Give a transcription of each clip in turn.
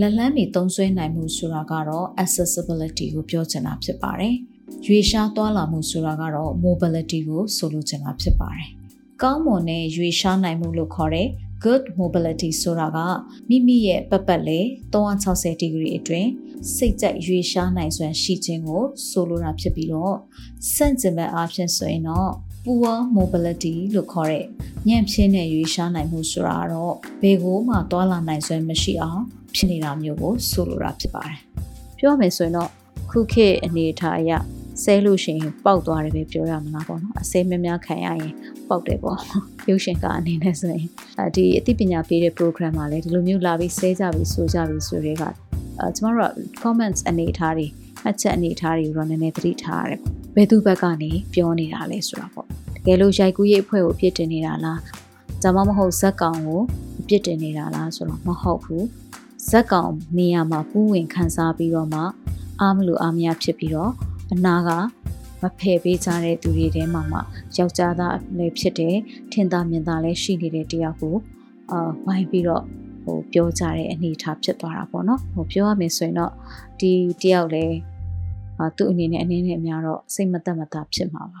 လက်လန်းမီသုံးစွဲနိုင်မှုဆိုတာကတော့ accessibility ကိုပြောချင်တာဖြစ်ပါတယ်။ရွေရှားသွားလာမှုဆိုတာကတော့ mobility ကိုဆိုလိုချင်တာဖြစ်ပါတယ်။ကောင်းမွန်တဲ့ရွေရှားနိုင်မှုလို့ခေါ်တဲ့ good mobility ဆိုတာကမိမိရဲ့ပတ်ပတ်လေ360 degree အတွင်းစိတ်ကြိုက်ရွေရှားနိုင်စွမ်းရှိခြင်းကိုဆိုလိုတာဖြစ်ပြီးတော့စန့်ကျင်ဘက်အားဖြင့်ဆိုရင်တော့ poor mobility လို့ခေါ်တဲ့ညံ့ဖျင်းတဲ့ရွေရှားနိုင်မှုဆိုတာတော့ဘယ်ကိုမှသွာလာနိုင်စွမ်းမရှိအောင် ဖြစ်နေတာမျိုးကိုဆိုလိုတာဖြစ်ပါတယ်။ပြောမယ်ဆိုရင်တော့ခုခေတ်အနေအထားအရဆဲလို့ရှိရင်ပေါက်သွားတယ်ပဲပြောရမှာပေါ့နော်အစဲများများခံရရင်ပေါက်တယ်ပေါ့ရုပ်ရှင်ကအနေနဲ့ဆိုရင်ဒီအသိပညာပေးတဲ့ program မှာလည်းဒီလိုမျိုးလာပြီးဆဲကြပြီးဆိုကြပြီးဆိုတွေကအဲကျမတို့ comments အနေအထားတွေအချက်အနေအထားတွေကိုတော့နည်းနည်းသတိထားရတယ်ဘယ်သူဘက်ကနေပြောနေတာလဲဆိုတာပေါ့တကယ်လို့ရိုက်ကူးရေးအဖွဲ့ကိုပြစ်တင်နေတာလားဒါမှမဟုတ်ဇက်ကောင်ကိုပြစ်တင်နေတာလားဆိုတော့မဟုတ်ဘူး ဇက်ကောင်နေရာမှာပူးဝင်ခန်းစားပြီးတော့မှအားမလို့အားမရဖြစ်ပြီးတော့အနာကမဖယ်ပေးကြတဲ့သူတွေထဲမှာမှယောက်ျားသားလည်းဖြစ်တယ်ထင်သာမြင်သာလည်းရှိနေတဲ့တယောက်ကိုအာဝိုင်းပြီးတော့ဟိုပြောကြတဲ့အနေအထားဖြစ်သွားတာပေါ့နော်ဟိုပြောရမယ်ဆိုရင်တော့ဒီတယောက်လည်းအာသူ့အနေနဲ့အနေနဲ့အများတော့စိတ်မသက်မသာဖြစ်မှာပါ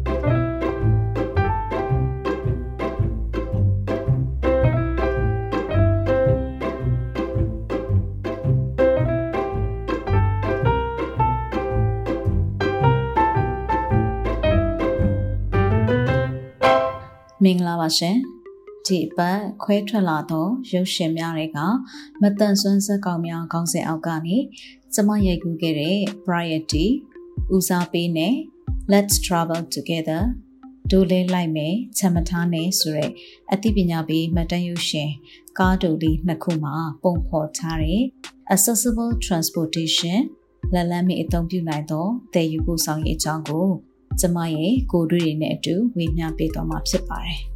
မင်္ဂလာပါရှင်ဒီပတ်ခွဲထွက်လာသောရုပ်ရှင်များတွေကမတန်ဆွမ်းစက်ကောင်များခေါင်းစဉ်အောက်ကနေကျမရိုက်ကူးခဲ့တဲ့ Variety ဦးစားပေးနဲ့ Let's Travel Together ဒိုလေးလိုက်မယ်ချမ်းမထားနဲ့ဆိုရက်အသိပညာပေးမှတ်တမ်းရုပ်ရှင်ကားတူလေးနှစ်ခုမှာပုံဖော်ထားတဲ့ Accessible Transportation လက်လန်းမီအသုံးပြုနိုင်သောတည်ယူပို့ဆောင်ရေးအကြောင်းကို ကျမရဲ့ကိုယ်တွေ့တွေနဲ့အတူဝေမျှပေးသွားမှာဖြစ်ပါတယ်။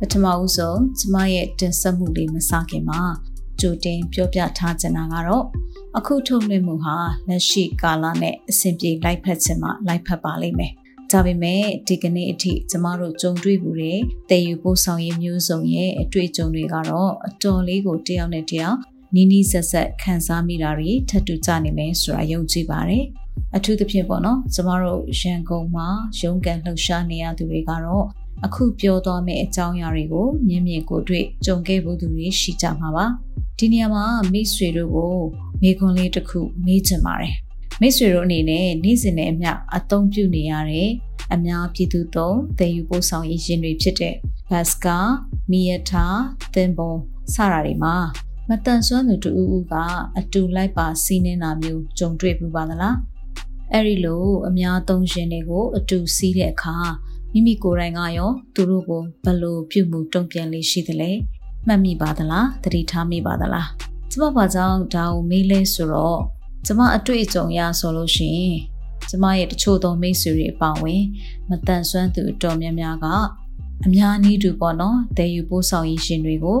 ပထမဦးဆုံးကျမရဲ့တင်ဆက်မှုလေးမစခင်မှာကြိုတင်ပြောပြထားချင်တာကတော့ အခုထုတ်လွှင့်မှုဟာလက်ရှိကာလနဲ့အဆင်ပြေလိုက်ဖက်ခြင်းမှလိုက်ဖက်ပါလိမ့်မယ်။ဒါပေမဲ့ဒီကနေ့အထိကျမတို့ကြုံတွေ့မှုတွေတည်ယူပို့ဆောင်ရေးမျိုးစုံရဲ့အတွေ့အကြုံတွေကတော့အတော်လေးကိုတယောက်နဲ့တယောက်နီးနီးဆက်ဆက်ခံစားမိတာတွေထပ်တူကြနေမယ်ဆိုတာယုံကြည်ပါတယ်။အထူးသဖြင့်ပေါ့နော်ကျမတို့ရန်ကုန်မှာရုံးကန်လှုပ်ရှားနေရသူတွေကတော့ အခုပြောသွားမယ့်အကြောင်းအရာတွေကိုမြင်မြင်ကိုတွေ့ကြုံခဲ့ဖို့သူတွေရှိကြမှာပါဒီနေရာမှာမိတ်ဆွေတို့ကိုမေခွန်းလေးတစ်ခုမေးချင်ပါတယ်မိတ်ဆွေတို့အနေနဲ့နေ့စဉ်နဲ့အမျှအသုံးပြုနေရတဲ့အများပြည်သူသုံးသယ်ယူပို့ဆောင်ရေးယာဉ်တွေဖြစ်တဲ့ဘတ်စကာမီယတာသင်္ဘောစတာတွေမှာမတန်ဆွမ်းသူတူဦးကအတူလိုက်ပါစီးနေတာမျိုးကြုံတွေ့ဘူးပါသလားအဲ့ဒီလိုအများသုံးရှင်တွေကိုအတူစီးတဲ့အခါ မိမိကိုယ်တိုင်ကရောသူတို့ကိုဘယ်လိုပြုမှုတုံ့ပြန်လေးရှိသလဲမှတ်မိပါသလားသတိထားမိပါသလားကျမဘာကြောင့်ဒါကိုမေးလဲဆိုတော့ကျမအတွေ့အကြုံရဆိုလို့ရှိရင်ကျမရဲ့တချို့သောမိတ်ဆွေတွေအပါအဝင် မတန်ဆွမ်းသူအတော်များများကအများနည်းတူပေါ့နော်တည်ယူပို့ဆောင်ရေးရှင်တွေကို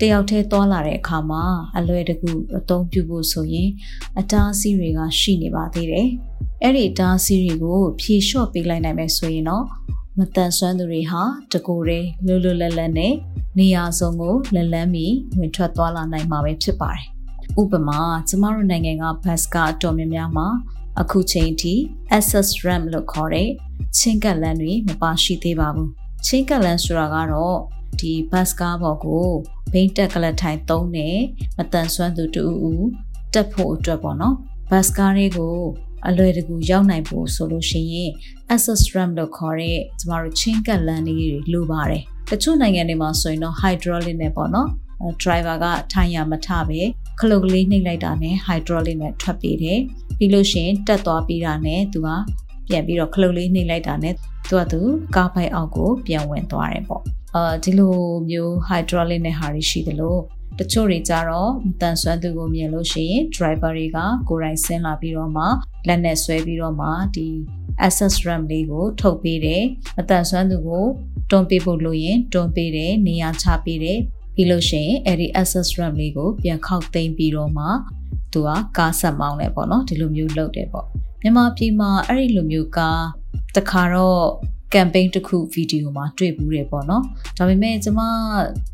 တယောက်တည်းသွားလာတဲ့အခါမှာအလွယ်တကူအသုံးပြုဖို့ဆိုရင်အတားအဆီးတွေကရှိနေပါသေးတယ်။အဲ့ဒီအတားအဆီးတွေကိုဖြေလျှော့ပေးလိုက်နိုင်မယ်ဆိုရင်တော့ မတန်ဆွမ်းသူတွေဟာတကိုယ်တည်းလွတ်လွတ်လပ်လပ်နဲ့နေရာစုံကိုလက်လန်းပြီးဝင်ထွက်သွားလာနိုင်မှာပဲဖြစ်ပါတယ်။ဥပမာကျမတို့နိုင်ငံကဘတ်စကားအတော်များများမှာအခုချိန်ထိ access ramp လို့ခေါ်တဲ့ချင်းကပ်လမ်းတွေမပါရှိသေးပါဘူး။ချင်းကပ်လမ်းဆိုတာကတော့ဒီဘတ်စကားပေါ်ကိုဘိန်းတက်ကလထိုင်သုံးတဲ့မတန်ဆွမ်းသူတူဦးတက်ဖို့အတွက်ပေါ့နော်ဘတ်စကားတွေကို အလွယ်တကူရောက်နိုင်ဖို့ဆိုလို့ရှိရင် access ramp လို့ခေါ်တဲ့ကျမတို့ချင်းကပ်လမ်းလေးတွေလိုပါတယ်တချို့နိုင်ငံတွေမှာဆိုရင်တော့ hydraulic နဲ့ပေါ့နော် driver ကထိုင်ရမထပဲခလုတ်ကလေးနှိပ်လိုက်တာနဲ့ hydraulic နဲ့ထွက်ပေးတယ်ပြီးလို့ရှိရင်တက်သွားပြီးတာနဲ့သူကပြန်ပြီးတော့ခလုတ်လေးနှိပ်လိုက်တာနဲ့သူကသူကားပိုက်အောက်ကိုပြန်ဝင်သွားတယ်ပေါ့အာဒီလိုမျိုး hydraulic နဲ့ဟာတွေရှိတယ်လို့တချို့တွေကြတော့မတန်ဆွမ်းသူကိုမြင်လို့ရှိရင် driver တွေကကိုယ်တိုင်ဆင်းလာပြီးတော့မှ လက်နဲ့ဆွဲပြီးတော့မှဒီ access ramp လေးကို ထုတ်ပေးတယ်မတန်ဆွမ်းသူကိုတွန်းပေးဖို့လိုရင်တွန်းပေးတယ်နေရာချပေးတယ်ပြီးလို့ရှိရင်အဲ့ဒီ access ramp လေးကိုပြန်ခောက်သိမ်းပြီးတော့မှသူကကားဆက်မောင်းလဲပေါ့နော်ဒီလိုမျိုးလုပ်တယ်ပေါ့မြန်မာပြည်မှာအဲ့ဒီလိုမျိုးကားတခါတော့ campaign တစ်ခုဗီဒီယိုမှာတွေ့ဘူးတယ်ပေါ့နော်ဒါပေမဲ့ကျမ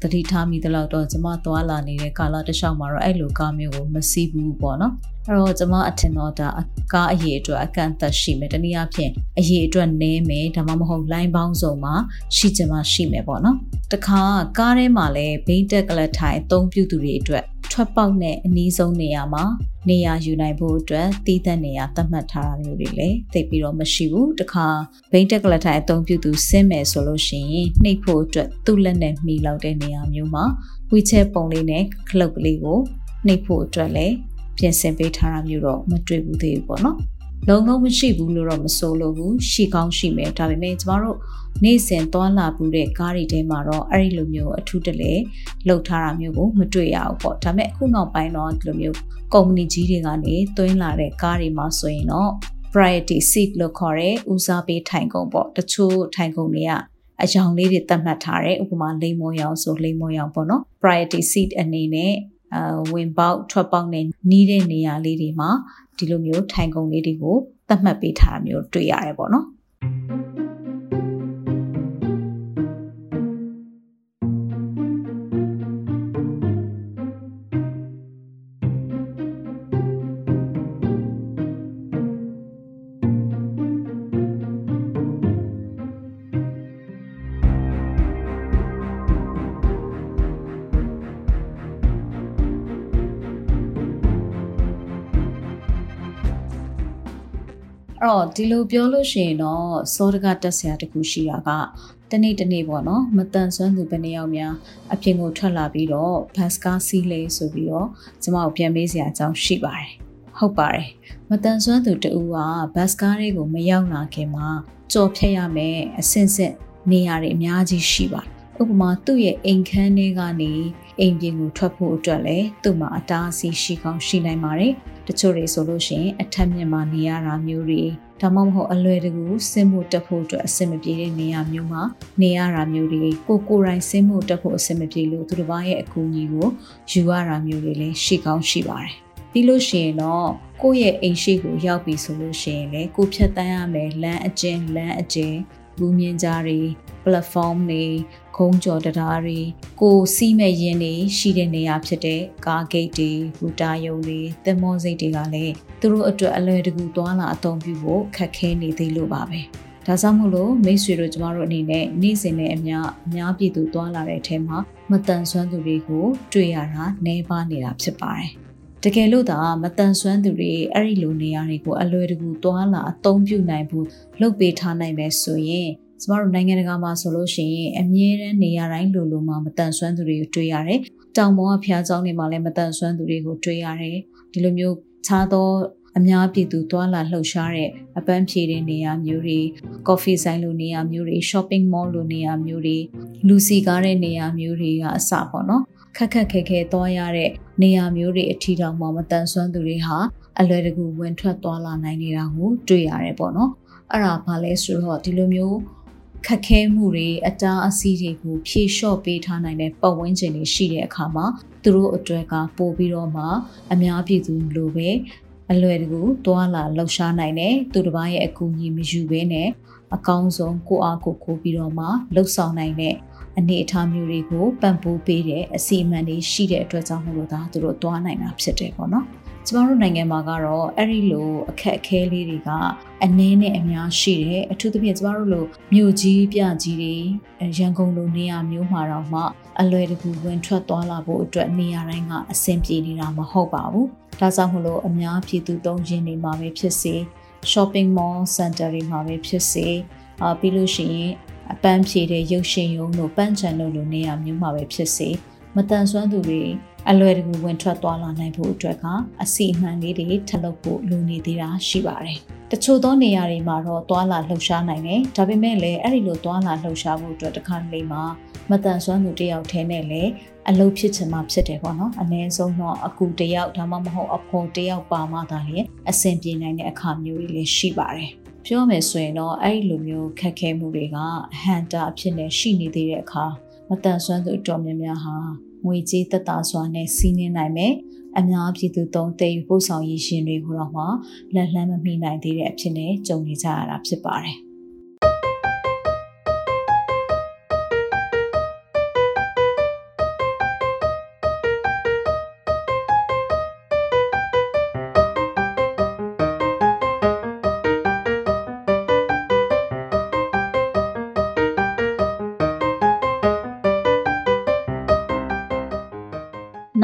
သတိထားမိသလောက်တော့ကျမသွားလာနေတဲ့ကာလတစ်လျှောက်မှာတော့အဲ့လိုကားမျိုးကိုမစီးဘူးပေါ့နော်အဲ့တော့ကျမအထင်တော့ဒါကားအရေးအတွက်အကန့်အသတ်ရှိမယ်တနည်းအားဖြင့်အရေးအတွက်နည်းမယ်ဒါမှမဟုတ် line ပေါင်းစုံမှာရှိချင်မှရှိမယ်ပေါ့နော်တခါကားထဲမှာလည်းဘိန်းတက်ကလထိုင်အသုံးပြုသူတွေအတွက် ထွက်ပေါက်နဲ့အနည်းဆုံးနေရာမှာနေရာယူနိုင်ဖို့အတွက်တည်တဲ့နေရာသတ်မှတ်ထားတာမျိုးတွေလည်းသိပြီးတော့မရှိဘူးတခါဘိန်းတက်ကလထိုင်အသုံးပြုသူဆင်းမယ်ဆိုလို့ရှိရင်နှိပ်ဖို့အတွက်သူ့လက်နဲ့မိလောက်တဲ့နေရာမျိုးမှာဝီချဲပုံလေးနဲ့ခလုတ်ကလေးကိုနှိပ်ဖို့အတွက်လည်းပြင်ဆင်ပေးထားတာမျိုးတော့မတွေ့ဘူးသေးဘူးပေါ့နော် လုံလုံးမရှိဘူးလို့တော့မဆိုလို့ဘူးရှိကောင်းရှိမယ်ဒါပေမဲ့ကျမတို့နေ့စဉ်သွားလာပူတဲ့ကားတွေထဲမှာတော့အဲ့ဒီလိုမျိုးအထူးတလဲလှုပ်ထားတာမျိုးကိုမတွေ့ရဘူးပေါ့ဒါပေမဲ့အခုနောက်ပိုင်းတော့ဒီလိုမျိုးကုမ္ပဏီကြီးတွေကနေသွင်းလာတဲ့ကားတွေမှာဆိုရင်တော့ priority seat လို့ခေါ်တဲ့ဦးစားပေးထိုင်ကုန်ပေါ့တချို့ထိုင်ကုန်တွေကအယောင်လေးတွေသတ်မှတ်ထားတယ်ဥပမာလိမ်မောရောင်ဆိုလိမ်မောရောင်ပေါ့နော် priority seat အနေနဲ့အဝင်ပေါက်ထွက်ပေါက်နဲ့နီးတဲ့နေရာလေးတွေမှာ ဒီလိုမျိုးထိုင်ကုန်လေးတွေကိုသတ်မှတ်ပေးထားတာမျိုးတွေ့ရတယ်ပေါ့နော် အဲ့တော့ဒီလိုပြောလို့ရှိရင်တော့စောတကတက်ဆရာတခုရှိတာကတနေ့တနေ့ပေါ့နော်မတန်ဆွမ်းသူဘယ်နှယောက်များအပြင်ကိုထွက်လာပြီးတော့ဘတ်စကားစီးလေဆိုပြီးတော့ကျမကိုပြန်မေးစရာအကြောင်းရှိပါတယ်ဟုတ်ပါတယ်မတန်ဆွမ်းသူတူကဘတ်စကားတွေကိုမရောက်လာခင်မှာကြော်ဖြတ်ရမယ်အဆင့်ဆင့်နေရာတွေအများကြီးရှိပါတယ်ဥပမာသူ့ရဲ့အိမ်ခန်းထဲကနေအိမ်ပြင်ကိုထွက်ဖို့အတွက်လည်းသူ့မှာအတားအဆီးရှိကောင်းရှိနိုင်ပါတယ်။ တချို့တွေဆိုလို့ရှိရင်အထက်မြင့်မှာနေရတာမျိုးတွေဒါမှမဟုတ်အလွယ်တကူဆင်းမှုတက်ဖို့အတွက်အဆင်မပြေတဲ့နေရာမျိုးမှာနေရတာမျိုးတွေကိုကိုယ်တိုင်ဆင်းမှုတက်ဖို့အဆင်မပြေလို့သူတစ်ပါးရဲ့အကူအညီကိုယူရတာမျိုးတွေလည်းရှိကောင်းရှိပါတယ်။ပြီးလို့ရှိရင်တော့ကိုယ့်ရဲ့အိမ်ရှိကိုရောက်ပြီဆိုလို့ရှိရင်လေကိုဖြတ်တန်းရမယ်လမ်းအကျဉ်းလမ်းအကျဉ်း လူမြင်ကြတွေ platform တွေခုံးကျော်တရားတွေကိုစီးမဲ့ရင်တွေရှိတဲ့နေရာဖြစ်တဲ့ကားဂိတ်တွေဘူတာယုံတွေသင်္ဘောစိတ်တွေကလည်းသူတို့အတွက်အလွယ်တကူသွားလာအသုံးပြုဖို့ခက်ခဲနေသေးလို့ပါပဲဒါကြောင့်မို့လို့မိတ်ဆွေတို့ကျမတို့အနေနဲ့နေ့စဉ်နဲ့အများအများပြည်သူသွားလာတဲ့အထက်မှာမတန်ဆွမ်းသူတွေကိုတွေ့ရတာနှဲပါနေတာဖြစ်ပါတယ် တကယ်လို့သာမတန်ဆွမ်းသူတွေအဲ့ဒီလိုနေရာတွေကိုအလွယ်တကူသွားလာအသုံးပြုနိုင်ဖို့လုပ်ပေးထားနိုင်မယ်ဆိုရင်ကျမတို့နိုင်ငံတကာမှာဆိုလို့ရှိရင်အမြဲတမ်းနေရာတိုင်းလိုလိုမှာမတန်ဆွမ်းသူတွေကိုတွေ့ရတယ်။တောင်ပေါ်ကဖျားเจ้าတွေမှာလည်းမတန်ဆွမ်းသူတွေကိုတွေ့ရတယ်။ဒီလိုမျိုးခြားသောအများပြည်သူသွားလာလှုပ်ရှားတဲ့အပန်းဖြေတဲ့နေရာမျိုးတွေကော်ဖီဆိုင်လိုနေရာမျိုးတွေ shopping mall လိုနေရာမျိုးတွေလူစီကားတဲ့နေရာမျိုးတွေကအစပေါ့နော် ခက်ခက်ခဲခဲသွားရတဲ့နေရာမျိုးတွေအထီတောင်မှမတန်ဆွမ်းသူတွေဟာအလွယ်တကူဝင်ထွက်သွားလာနိုင်နေတာကိုတွေ့ရတယ်ပေါ့နော်အဲ့ဒါဘာလဲဆိုတော့ဒီလိုမျိုးခက်ခဲမှုတွေအတားအဆီးတွေကိုဖြေလျှော့ပေးထားနိုင်တဲ့ပတ်ဝန်းကျင်တွေရှိတဲ့အခါမှာသူတို့အတွက်ကပို့ပြီးတော့မှအများပြည်သူလိုပဲအလွယ်တကူတွာလာလှုပ်ရှားနိုင်တယ်သူတစ်ပါးရဲ့အကူအညီမယူဘဲနဲ့အကောင်းဆုံးကိုအားကိုကိုပြီးတော့မှလှုပ်ဆောင်နိုင်တဲ့ အနေအထားမျိုးတွေကိုပံ့ပိုးပေးတဲ့အစီအမံတွေရှိတဲ့အတွက်ကြောင့်မလို့ဒါသူတို့တွားနိုင်တာဖြစ်တယ်ပေါ့နော်ကျမတို့နိုင်ငံမှာကတော့အဲ့ဒီလိုအခက်အခဲလေးတွေကအနည်းနဲ့အများရှိတယ်အထူးသဖြင့်ကျမတို့လိုမြို့ကြီးပြကြီးတွေရန်ကုန်လိုနေရာမျိုးမှာတော့မှအလွယ်တကူဝင်ထွက်သွားလာဖို့အတွက်နေရာတိုင်းကအဆင်ပြေနေတာမဟုတ်ပါဘူးဒါကြောင့်မလို့အများပြည်သူသုံးရင်းနေမှာပဲဖြစ်စေ shopping mall center တွေမှာပဲဖြစ်စေအာပြီးလို့ရှိရင် အပန်းဖြေတဲ့ရုပ်ရှင်ရုံတို့ပန်းချန်တို့လိုနေရာမျိုးမှာပဲဖြစ်စေမတန်ဆွမ်းသူတွေအလွယ်တကူဝင်ထွက်သွားလာနိုင်ဖို့အတွက်ကအစီအမံလေးတွေထပ်လုပ်ဖို့လိုနေသေးတာရှိပါတယ်။တချို့သောနေရာတွေမှာတော့သွာလာလှုပ်ရှားနိုင်တယ်။ဒါပေမဲ့လည်းအဲ့ဒီလိုသွာလာလှုပ်ရှားဖို့အတွက်တစ်ခါလေမှာမတန်ဆွမ်းသူတယောက်ထဲနဲ့လည်းအလုပ်ဖြစ်ချင်မှဖြစ်တယ်ပေါ့နော်။အ ਨੇ ဆုံးတော့အကူတယောက်ဒါမှမဟုတ်အဖော်တယောက်ပါမှသာလေအဆင်ပြေနိုင်တဲ့အခါမျိုးတွေလည်းရှိပါတယ်။ ပြောမယ်ဆိုရင်တော့အဲ့ဒီလိုမျိုးခက်ခဲမှုတွေကဟန်တာအဖြစ်နဲ့ရှိနေသေးတဲ့အခါမတန်ဆွမ်းသူအတော်များများဟာငွေကြေးသက်သာစွာနဲ့စီးနှင်းနိုင်မယ်အများပြည်သူသုံးတည်ယူပို့ဆောင်ရေးရှင်တွေကိုတော့မှလက်လှမ်းမမီနိုင်သေးတဲ့အဖြစ်နဲ့ကြုံနေကြရတာဖြစ်ပါတယ်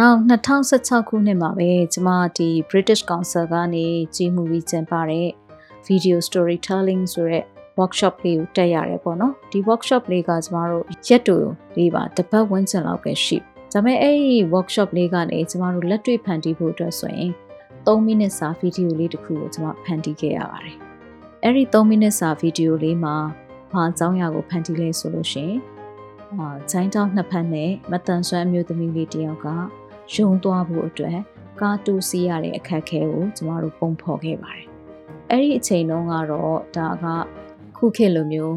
နောက်2016ခုနှစ်မှာပဲကျမဒီ British Council ကနေကြီးမှုပြီးကျင်းပတဲ့ video storytelling ဆိုတဲ့ workshop လေးကိုတက်ရတယ်ပေါ့နော်ဒီ workshop လေးကကျမတို့ရက်တူလေးပါတစ်ပတ်ဝန်းကျင်လောက်ပဲရှိဒါပေမဲ့အဲ့ဒီ workshop လေးကနေကျမတို့လက်တွေ့ဖန်တီးဖို့အတွက်ဆိုရင်3မိနစ်စာဗီဒီယိုလေးတစ်ခုကိုကျမဖန်တီးခဲ့ရပါတယ်အဲ့ဒီ3မိနစ်စာဗီဒီယိုလေးမှာဘာအကြောင်းအရာကိုဖန်တီးလဲဆိုလို့ရှိရင်အာဂျိုင်းတောင်းနှစ်ဖက်နဲ့မတန်ဆွမ်းအမျိုးသမီးလေးတယောက်က ယုံသွားဖို့အတွက်ကားတူးစီးရတဲ့အခက်အခဲကိုကျမတို့ပုံဖော်ခဲ့ပါတယ်။အဲ့ဒီအချိန်တုန်းကတော့ဒါကခုခေတ်လိုမျိုး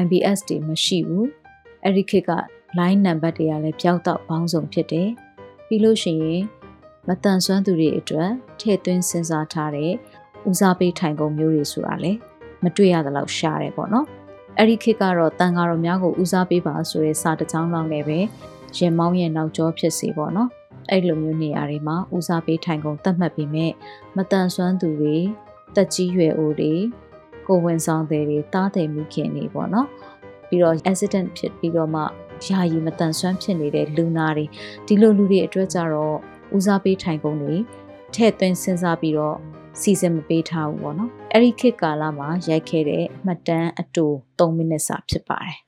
YBS တွေမရှိဘူး။အဲ့ဒီခေတ်က line number တွေကလည်းပျောက်တော့ဘောင်းဆောင်ဖြစ်တယ်။ပြီးလို့ရှိရင်မတန်ဆွမ်းသူတွေအတွက်ထည့်သွင်းစဉ်းစားထားတဲ့ဦးစားပေးထိုင်ကုန်မျိုးတွေဆိုတာလေမတွေ့ရသလောက်ရှားတယ်ပေါ့နော်။အဲ့ဒီခေတ်ကတော့တန်ဃာတော်များကိုဦးစားပေးပါဆိုတဲ့စာတစ်ကြောင်းလောက်နဲ့ပဲရင်မောင်းရဲ့နောက်ကျောဖြစ်စီပေါ့နော် အဲ့လိုမျိုးနေရာတွေမှာဦးစားပေးထိုင်ကုန်သတ်မှတ်ပြီးမြဲမတန်ဆွမ်းသူတွေတက်ကြီးရွယ်အိုတွေကိုဝင်ဆောင်တွေတွေတားတယ်မိခင်တွေပေါ့နော်ပြီးတော့ accident ဖြစ်ပြီးတော့မှယာယီမတန်ဆွမ်းဖြစ်နေတဲ့လူနာတွေဒီလိုလူတွေအတွက်ကြတော့ဦးစားပေးထိုင်ကုန်တွေထည့်သွင်းစဉ်းစားပြီးတော့စီစဉ်မပေးထားဘူးပေါ့နော်အဲ့ဒီခေတ်ကာလမှာရိုက်ခဲ့တဲ့မှတ်တမ်းအတူ3မိနစ်စာဖြစ်ပါတယ်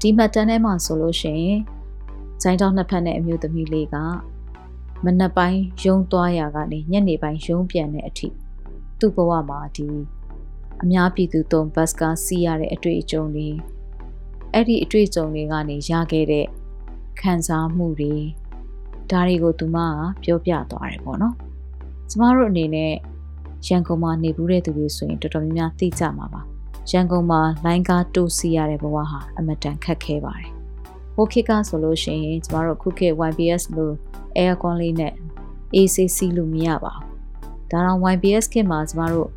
ဒီမှတ်တမ်းထဲမှာဆိုလို့ရှိရင်ဇိုင်းတောင်းနှစ်ဖက်နဲ့အမျိုးသမီးလေးကမနက်ပိုင်းရုံသွားရာကနေညနေပိုင်းရုံပြန်တဲ့အထိသူ့ဘဝမှာဒီအများပြည်သူသုံးဘတ်ကားစီးရတဲ့အတွေ့အကြုံတွေအဲ့ဒီအတွေ့အကြုံတွေကနေရခဲ့တဲ့ခံစားမှုတွေဒါတွေကိုသူမကပြောပြသွားတယ်ပေါ့နော်ကျမတို့အနေနဲ့ရန်ကုန်မှာနေဘူးတဲ့သူတွေဆိုရင်တော်တော်များများသိကြမှာပါ ရန်ကုန်မှာလိုင်းကားတိုးစီရတဲ့ဘဝဟာအမတန်ခက်ခဲပါတယ်။ဟိုခေတ်ကဆိုလို့ရှိရင်ကျမတို့ခုခေတ် YBS လို့ aircon လေးနဲ့ AC စီးလို့မရပါဘူး။ဒါတော့ YBS ခေတ်မှာကျမတို့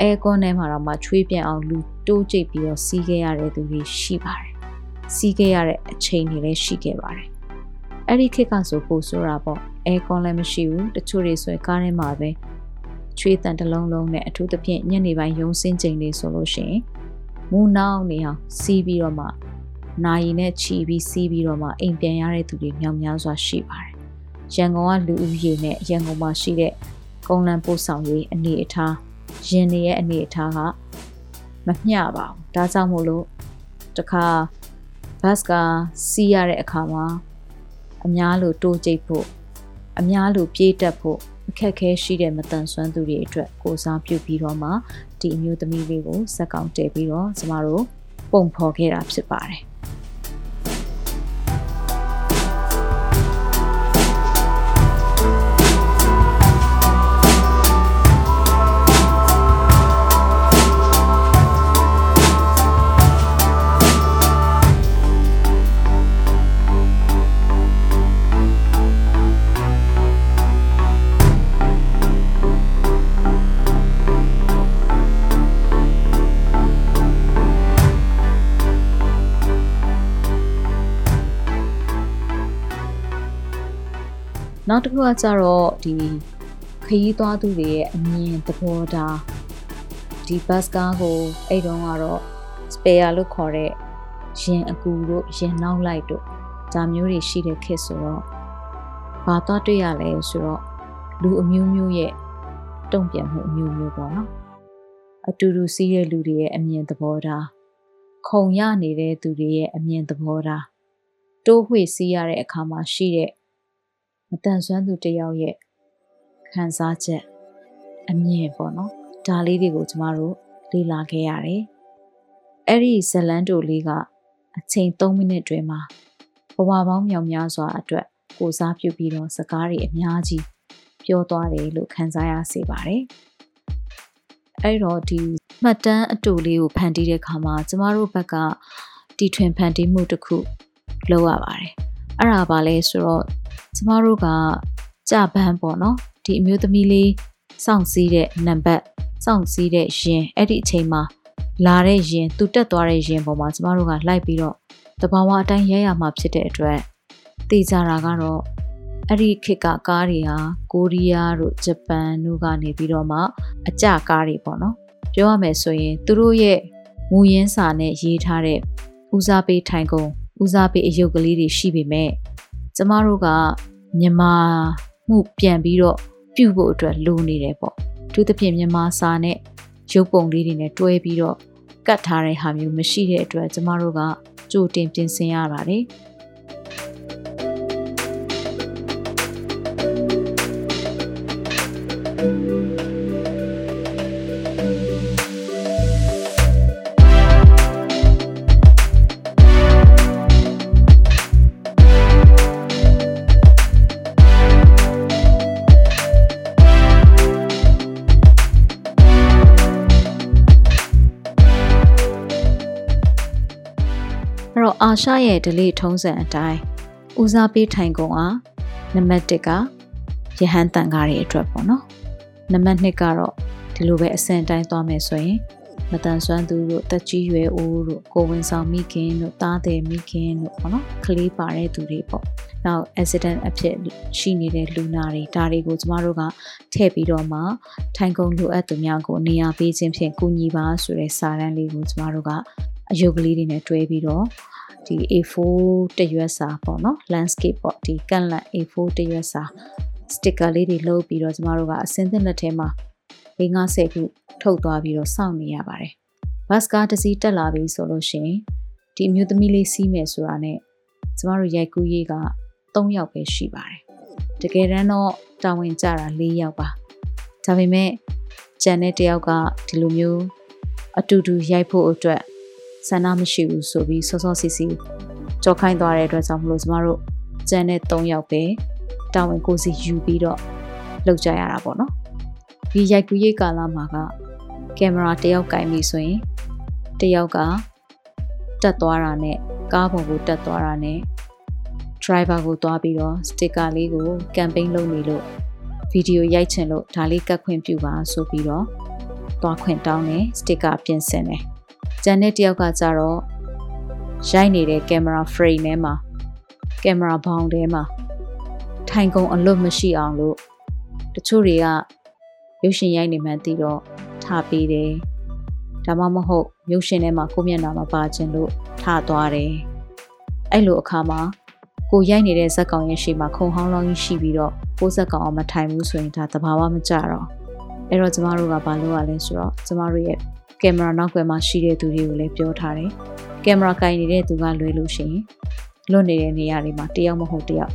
aircon ထဲမှာတော့မှချွေးပြန်အောင်လူတိုးကျိတ်ပြီးတော့စီးခဲ့ရတဲ့သူတွေရှိပါတယ်။စီးခဲ့ရတဲ့အချိန်တွေလည်းရှိခဲ့ပါတယ်။အဲ့ဒီခေတ်ကဆိုပို့ဆိုတာပေါ့ aircon လည်းမရှိဘူးတချို့တွေဆိုရင်ကားထဲမှာပဲ ချွေးတန်တစ်လုံးလုံးနဲ့အထူးသဖြင့်ညနေပိုင်းရုံစင်းချိန်လေးဆိုလို့ရှိရင်မူနောက်နေအောင်စီးပြီးတော့မှနိုင်နဲ့ချီပြီးစီးပြီးတော့မှအိမ်ပြန်ရတဲ့သူတွေမြောက်များစွာရှိပါတယ်။ရန်ကုန်ကလူဦးရေနဲ့ရန်ကုန်မှာရှိတဲ့ကုန်းလန်းပို့ဆောင်ရေးအနေအထားရင်တွေရဲ့အနေအထားကမမျှပါဘူး။ဒါကြောင့်မို့လို့တခါဘတ်ကစီးရတဲ့အခါမှာအများလိုတိုးကြိတ်ဖို့အများလိုပြေးတက်ဖို့ အခက်ခဲရှိတဲ့မတန်ဆွမ်းသူတွေအတွက်ကိုစားပြုပြီးတော့မှဒီအမျိုးသမီးလေးကိုစက်ကောင်တည်ပြီးတော့ကျမတို့ပုံဖော်ခဲ့တာဖြစ်ပါတယ် နောက်တစ်ခုကကြတော့ဒီခရီးသွားသူတွေရဲ့အမြင်သဘောထားဒီဘတ်ကားကိုအဲ့တုန်းကတော့ spare လို့ခေါ်တဲ့ရင်အကူတို့ရင်နောက်လိုက်တို့ဒါမျိုးတွေရှိတဲ့ခေတ်ဆိုတော့ဘာသွားတွေ့ရလဲဆိုတော့လူအမျိုးမျိုးရဲ့တုံ့ပြန်မှုအမျိုးမျိုးပေါ့နော်အတူတူစီးတဲ့လူတွေရဲ့အမြင်သဘောထားခုံရနေတဲ့သူတွေရဲ့အမြင်သဘောထားတိုးဝှေ့စီးရတဲ့အခါမှာရှိတဲ့ မတန်ဆွမ်းသူတယောက်ရဲ့ခံစားချက်အမြင်ပေါ့နော်ဒါလေးတွေကိုကျမတို့လေ့လာခဲ့ရတယ်အဲ့ဒီဇလန်တိုလေးကအချိန်3မိနစ်တွင်မှာဘဝပေါင်းမြောင်များစွာအတွက်ကိုစားပြုပြီးတော့စကားတွေအများကြီးပြောသွားတယ်လို့ခံစားရစေပါတယ်အဲ့တော့ဒီမှတ်တမ်းအတူလေးကိုဖန်တီးတဲ့ခါမှာကျမတို့ဘက်ကတီထွင်ဖန်တီးမှုတစ်ခုလုပ်ရပါတယ်အဲ့ဒါပါလဲဆိုတော့ ကျမတို့ကကြပန်းပေါ့နော်ဒီအမျိုးသမီးလေးစောင့်စည်းတဲ့နံပါတ်စောင့်စည်းတဲ့ရင်အဲ့ဒီအချိန်မှာလာတဲ့ရင်သူတက်သွားတဲ့ရင်ပေါ်မှာကျမတို့ကလိုက်ပြီးတော့တဘာဝအတိုင်းရဲရမှာဖြစ်တဲ့အတွက်သိကြတာကတော့အဲ့ဒီခေတ်ကကားတွေဟာကိုရီးယားတို့ဂျပန်တို့ကနေပြီးတော့မှအကြကားတွေပေါ့နော်ပြောရမယ်ဆိုရင်သူတို့ရဲ့မူရင်းစာနဲ့ရေးထားတဲ့ဦးစားပေးထိုင်ကုန်ဦးစားပေးအယုတ်ကလေးတွေရှိပေမဲ့ ကျမတို့ကမြန်မာမှုပြန်ပြီးတော့ပြုဖို့အတွက်လိုနေတယ်ပေါ့သူသဖြင့်မြန်မာစာနဲ့ရုပ်ပုံလေးတွေနဲ့တွဲပြီးတော့ကတ်ထားတဲ့ဟာမျိုးမရှိတဲ့အတွက်ကျမတို့ကကြိုတင်ပြင်ဆင်ရပါတယ် အာရှရဲ့ဒလေးထုံးစံအတိုင်းဦးစားပေးထိုင်ကုန်အားနံပါတ်1ကရဟန်းတန်ကားတွေအတွက်ပေါ့နော်နံပါတ်2ကတော့ဒီလိုပဲအစင်တိုင်းသွားမယ်ဆိုရင်မတန်ဆွမ်းသူတို့တက်ကြီးရွယ်အိုးတို့ကိုဝင်ဆောင်မိခင်တို့တားတယ်မိခင်တို့ပေါ့နော်ကလေးပါတဲ့သူတွေပေါ့နောက် accident အဖြစ်ရှိနေတဲ့လူနာတွေဒါတွေကိုကျမတို့ကထည့်ပြီးတော့မှထိုင်ကုန်လိုအပ်သူများကိုနေရာပေးခြင်းဖြင့်ကူညီပါဆိုတဲ့စာတမ်းလေးကိုကျမတို့ကအယုတ်ကလေးတွေနဲ့တွဲပြီးတော့ ဒီ A4 တရွက်စာပေါ့နော် landscape ပေါ့ဒီကန်လန် A4 တရွက်စာ sticker လေးတွေလုပ်ပြီးတော့ကျမတို့ကအစင်းသစ်လက်ထဲမှာ50ခုထုတ်သွားပြီးတော့စောင့်နေရပါတယ်ဘတ်ကားတစ်စီးတက်လာပြီဆိုလို့ရှိရင်ဒီအမျိုးသမီးလေးစီးမယ်ဆိုတာနဲ့ကျမတို့ရိုက်ကူးရေးက3ယောက်ပဲရှိပါတယ်တကယ်တမ်းတော့တာဝန်ကျတာ4ယောက်ပါဒါပေမဲ့ကျန်တဲ့တယောက်ကဒီလိုမျိုးအတူတူရိုက်ဖို့အတွက် ဆန္ဒမရှိဘူးဆိုပြီးစောစောစီစီကြော်ခိုင်းသွားတဲ့အတွက်ကြောင့်မလို့ကျမတို့ကျန်တဲ့၃ယောက်ပဲတာဝန်ကိုစီယူပြီးတော့လုပ်ကြရတာပေါ့နော်ဒီရိုက်ကူးရေးကာလမှာကကင်မရာတယောက်ကင်ပြီဆိုရင်တယောက်ကတက်သွားတာနဲ့ကားပေါ်ကိုတက်သွားတာနဲ့ driver ကိုသွားပြီးတော့ sticker လေးကို campaign လုပ်နေလို့ဗီဒီယိုရိုက်ချင်လို့ဒါလေးကတ်ခွင့်ပြုပါဆိုပြီးတော့သွားခွင့်တောင်းတယ် sticker ပြင်ဆင်တယ် ဂျန်နဲ့တယောက်ကကြတော့ရိုက်နေတဲ့ကင်မရာ frame ထဲမှာကင်မရာဘောင်ထဲမှာထိုင်ကုန်အလွတ်မရှိအောင်လို့တချို့တွေကရုပ်ရှင်ရိုက်နေမှန်းသိတော့ထားပေးတယ်ဒါမှမဟုတ်ရုပ်ရှင်ထဲမှာကိုမျက်နှာမပါခြင်းလို့ထားသွားတယ်အဲ့လိုအခါမှာကိုရိုက်နေတဲ့ဇက်ကောင်ရဲ့ရှေ့မှာခုံဟောင်းလောင်းကြီးရှိပြီးတော့ကိုဇက်ကောင်အောင်မထိုင်ဘူးဆိုရင်ဒါသဘာဝမကျတော့အဲ့တော့ကျမတို့ကဘာလုပ်ရလဲဆိုတော့ကျမတို့ရဲ့ ကင်မရာနောက်ွယ်မှာရှိတဲ့သူတွေကိုလည်းပြောထားတယ်ကင်မရာကင်နေတဲ့သူကလွယ်လို့ရှိရင်လွတ်နေတဲ့နေရာတွေမှာတယောက်မဟုတ်တယောက်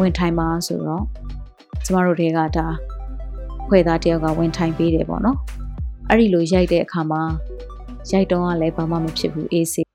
ဝင်ထိုင်ပါဆိုတော့ကျမတို့တွေကဒါဖွဲ့သားတယောက်ကဝင်ထိုင်ပေးတယ်ပေါ့နော်အဲ့ဒီလိုရိုက်တဲ့အခါမှာရိုက်တော့ကလည်းဘာမှမဖြစ်ဘူးအေးစေး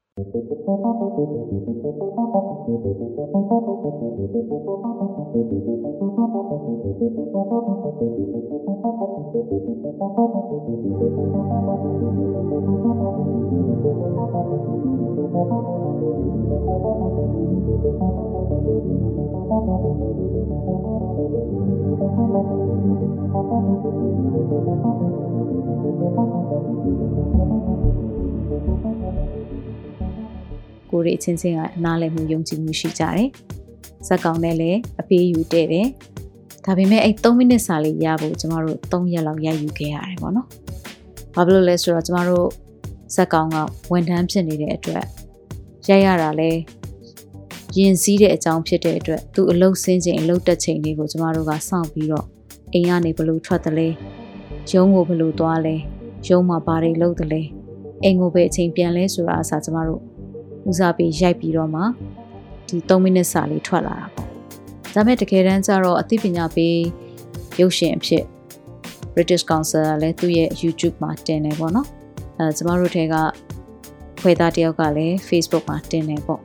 ကိုရီအချင်းချင်းကနားလည်မှုယုံကြည်မှုရှိကြတယ်။ဇက်ကောင်နဲ့လည်းအပေးယူတဲ့တယ်။ ဒါပေမဲ့အဲ့3မိနစ်စာလေးရဖို့ကျမတို့3ရက်လောက်ရိုက်ယူခဲ့ရတယ်ပေါ့နော်။ဘာဖြစ်လို့လဲဆိုတော့ကျမတို့ဇက်ကောင်ကဝန်ထမ်းဖြစ်နေတဲ့အတွက်ရိုက်ရတာလဲရင်စည်းတဲ့အကြောင်းဖြစ်တဲ့အတွက်သူအလုတ်ဆင်းချိန်အလုတ်တက်ချိန်လေးကိုကျမတို့ကစောင့်ပြီးတော့အိမ်ကနေဘလို့ထွက်တယ်လဲရုံးကိုဘလို့သွားလဲရုံးမှာဘာတွေလုပ်တယ်လဲအိမ်ကိုပဲအချိန်ပြန်လဲဆိုတာအစားကျမတို့ဦးစားပေးရိုက်ပြီးတော့မှဒီ3မိနစ်စာလေးထွက်လာတာပေါ့ ဒါပေမဲ့တကယ်တမ်းကျတော့အသိပညာပေးရုပ်ရှင်အဖြစ် British Council ကလည်းသူ့ရဲ့ YouTube မှာတင်နေပေါ့နော်အဲကျမတို့ထဲကဖွယ်သားတယောက်ကလည်း Facebook မှာတင်နေပေါ့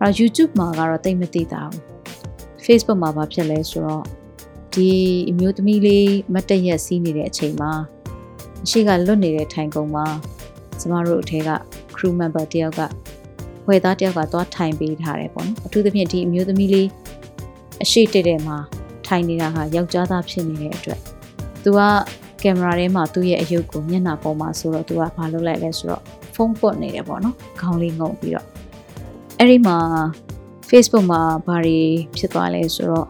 အဲ YouTube မှာကတော့တိတ်မသိတာဘူး Facebook မှာဘာဖြစ်လဲဆိုတော့ဒီအမျိုးသမီးလေးမတ်တရက်စီးနေတဲ့အချိန်မှာအရှိကလွတ်နေတဲ့ထိုင်ကုန်မှာကျမတို့အထဲက crew member တယောက်ကဝယ်သားတယောက်ကသွားထိုင်ပေးထားတယ်ပေါ့နော်အထူးသဖြင့်ဒီအမျိုးသမီးလေး အရှိတက်တဲ့မှာထိုင်နေတာဟာယောက်ျားသားဖြစ်နေတဲ့အတွက်သူကကင်မရာထဲမှာသူ့ရဲ့အယုတ်ကိုမျက်နှာပေါ်မှာဆိုတော့သူကဘာလုပ်လိုက်လဲဆိုတော့ဖုန်းပွတ်နေတယ်ပေါ့နော်ခေါင်းလေးငုံပြီးတော့အဲ့ဒီမှာ Facebook မှာဘာတွေဖြစ်သွားလဲဆိုတော့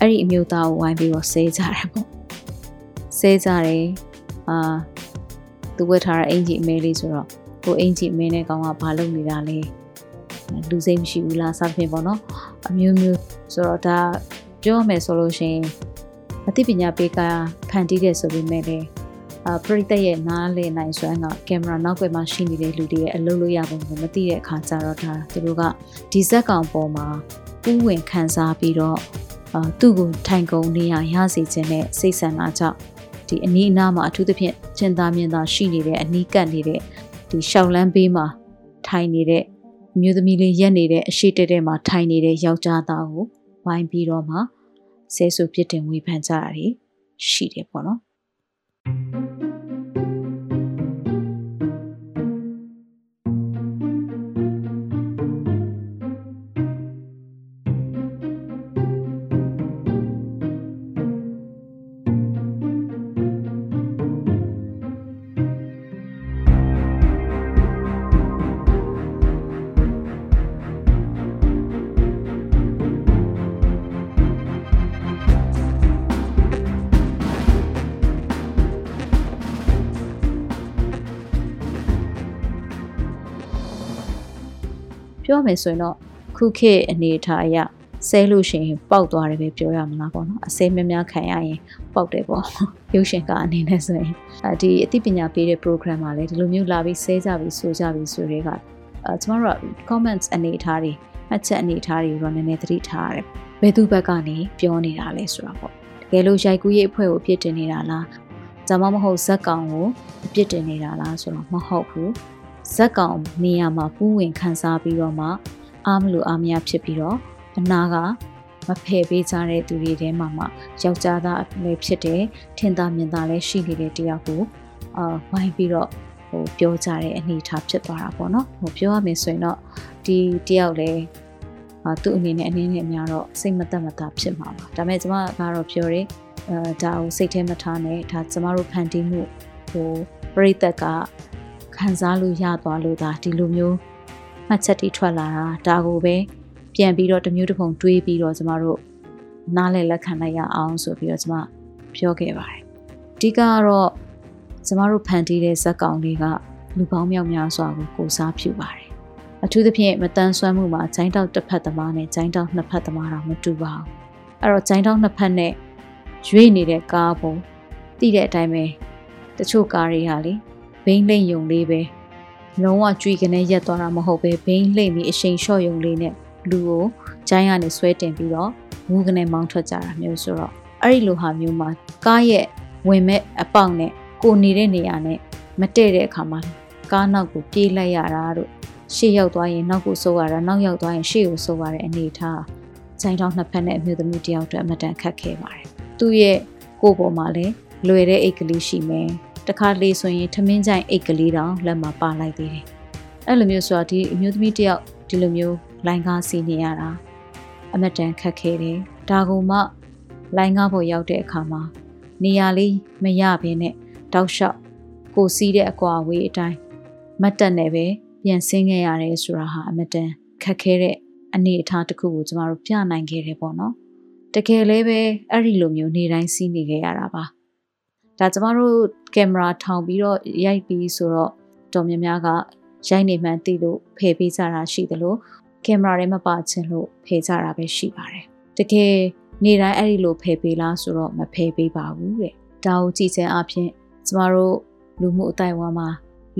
အဲ့ဒီအမျိုးသားကိုဝိုင်းပြီးတော့ဆဲကြတယ်ပေါ့ဆဲကြတယ်အာသူဝတ်ထားတဲ့အင်ဂျီအမဲလေးဆိုတော့ကိုအင်ဂျီအမဲနဲ့ကောင်ကဘာလုပ်နေတာလဲလူစိတ်မရှိဘူးလားစသဖြင့်ပေါ့နော် အမျိုးမျိုးဆိုတော့ဒါပြောရမယ်ဆိုလို့ရှိရင်အသိပညာပေးကဖန်တီးတဲ့ဆိုပေမဲ့လည်းအပရိသတ်ရဲ့နားလည်နိုင်စွမ်းကကင်မရာနောက်ွယ်မှာရှိနေတဲ့လူတွေရဲ့အလုပ်လုပ်ရပုံကိုမသိတဲ့အခါကျတော့ဒါသူတို့ကဒီဇက်ကောင်ပေါ်မှာပူးဝင်ခံစားပြီးတော့အာသူ့ကိုထိုင်ကုန်နေရရစေခြင်းနဲ့စိတ်ဆန္ဒကြောင့်ဒီအနီးအနားမှာအထူးသဖြင့်ကျင်သားမြင်သာရှိနေတဲ့အနီးကပ်နေတဲ့ဒီရှောက်လန်းဘေးမှာထိုင်နေတဲ့ အမျိုးသမီးလေးရက်နေတဲ့အရှိတက်တဲ့မှာထိုင်နေတဲ့ယောက်ျားသားကိုဝိုင်းပြီးတော့မှဆဲဆူပြစ်တင်ဝေဖန်ကြတာရှိတယ်ပေါ့နော် မယ်ဆိုရင်တော့ခုခေတ်အနေအထားအရဆဲလို့ရှိရင်ပေါက်သွားတယ်ပဲပြောရမလားပေါ့နော်အဆဲများများခံရရင်ပေါက်တယ်ပေါ့ရုပ်ရှင်ကအနေနဲ့ဆိုရင်အဲဒီအသိပညာပေးတဲ့ program မှာလည်းဒီလိုမျိုးလာပြီးဆဲကြပြီးဆိုကြပြီးဆိုတွေကအဲကျမတို့က comments အနေအထားတွေအချက်အနေအထားတွေတော့နည်းနည်းသတိထားရတယ်ဘယ်သူဘက်ကနေပြောနေတာလဲဆိုတာပေါ့တကယ်လို့ရိုက်ကူးရေးအဖွဲ့ကိုအပြစ်တင်နေတာလားဒါမှမဟုတ်ဇက်ကောင်ကိုအပြစ်တင်နေတာလားဆိုတော့မဟုတ်ဘူး ဇက်ကောင်နေရာမှာပူးဝင်ခန်းစားပြီးတော့မှအားမလို့အားမရဖြစ်ပြီးတော့အနာကမဖယ်ပေးကြတဲ့သူတွေထဲမှာမှယောက်ျားသားလည်းဖြစ်တယ်ထင်သာမြင်သာလည်းရှိနေတဲ့တရားကိုအာဝိုင်းပြီးတော့ဟိုပြောကြတဲ့အနေအထားဖြစ်သွားတာပေါ့နော်ဟိုပြောရမယ်ဆိုရင်တော့ဒီတယောက်လည်းအာသူ့အနေနဲ့အနေနဲ့အများတော့စိတ်မသက်မသာဖြစ်မှာပါဒါပေမဲ့ကျမကတော့ပြောတယ်အဲဒါကိုစိတ်ထဲမထားနဲ့ဒါကျမတို့ဖန်တီးမှုဟိုပြိသက်က ခံစားလို့ရသွားလို့ဒါဒီလိုမျိုးမှတ်ချက်တွေထွက်လာတာဒါကိုပဲပြန်ပြီးတော့တမျိုးတစ်ပုံတွေးပြီးတော့ကျမတို့နားလည်လက်ခံလိုက်ရအောင်ဆိုပြီးတော့ကျမပြောခဲ့ပါတယ်အဓိကကတော့ကျမတို့ဖန်တီးတဲ့ဇက်ကောင်တွေကလူပေါင်းမြောက်များစွာကိုကိုစားပြုပါတယ်အထူးသဖြင့်မတန်ဆွမ်းမှုမှာဂျိုင်းတောက်တစ်ဖက်သမားနဲ့ဂျိုင်းတောက်နှစ်ဖက်သမားတော့မတူပါဘူးအဲ့တော့ဂျိုင်းတောက်နှစ်ဖက်နဲ့ရွေ့နေတဲ့ကားပုံတည်တဲ့အတိုင်းပဲတချို့ကားတွေဟာလေ ဘိန်းလိမ့်ယုံလေးပဲလုံးဝကြွေကနေရက်သွားတာမဟုတ်ပဲဘိန်းလိမ့်ပြီးအရှိန်လျှော့ယုံလေးနဲ့လူကိုဂျိုင်းကနေဆွဲတင်ပြီးတော့ဝူကနေမောင်းထွက်ကြတာမျိုးဆိုတော့အဲ့ဒီလိုဟာမျိုးမှာကားရဲ့ဝင်မဲ့အပေါက်နဲ့ကိုနေတဲ့နေရာနဲ့မတည့်တဲ့အခါမှာကားနောက်ကိုပြေးလိုက်ရတာတို့ရှေ့ရောက်သွားရင်နောက်ကိုစိုးရတာနောက်ရောက်သွားရင်ရှေ့ကိုစိုးရတဲ့အနေထားဆိုင်တောင်းနှစ်ဖက်နဲ့အမျိုးသမီးတယောက်အတွက်အမတန်ခက်ခဲပါတယ်သူ့ရဲ့ကိုယ်ပေါ်မှာလည်းလွယ်တဲ့အိတ်ကလေးရှိမယ် တခါလေဆိုရင်ထမင်းကြိုင်အိတ်ကလေးတောင်လက်မှာပါလိုက်သေးတယ်အဲ့လိုမျိုးဆိုတာဒီအမျိုးသမီးတယောက်ဒီလိုမျိုးလိုင်းကားစီနေရတာအမတန်ခက်ခဲတယ်ဒါကမှလိုင်းကားပေါ်ရောက်တဲ့အခါမှာနေရာလေးမရဘဲနဲ့တောက်လျှောက်ကိုစီးတဲ့အကွာဝေးအတိုင်းမတ်တက်နဲ့ပဲပြန်ဆင်းခဲ့ရတယ်ဆိုတာဟာအမတန်ခက်ခဲတဲ့အနေအထားတစ်ခုကိုကျမတို့ပြနိုင်ခဲ့တယ်ပေါ့နော်တကယ်လည်းပဲအဲ့ဒီလိုမျိုးနေတိုင်းစီးနေခဲ့ရတာပါ ဒါကျမတို့ကင်မရာထောင်ပြီးတော့ရိုက်ပြီးဆိုတော့တော်များများကရိုက်နေမှန်းသိလို့ဖယ်ပေးကြတာရှိသလိုကင်မရာထဲမှာပါချင်လို့ဖယ်ကြတာပဲရှိပါတယ်တကယ်နေတိုင်းအဲ့ဒီလိုဖယ်ပေးလားဆိုတော့မဖယ်ပေးပါဘူးတဲ့ဒါကိုကြည့်ခြင်းအပြင်ကျမတို့လူမှုအတိုင်းအဝါမှာ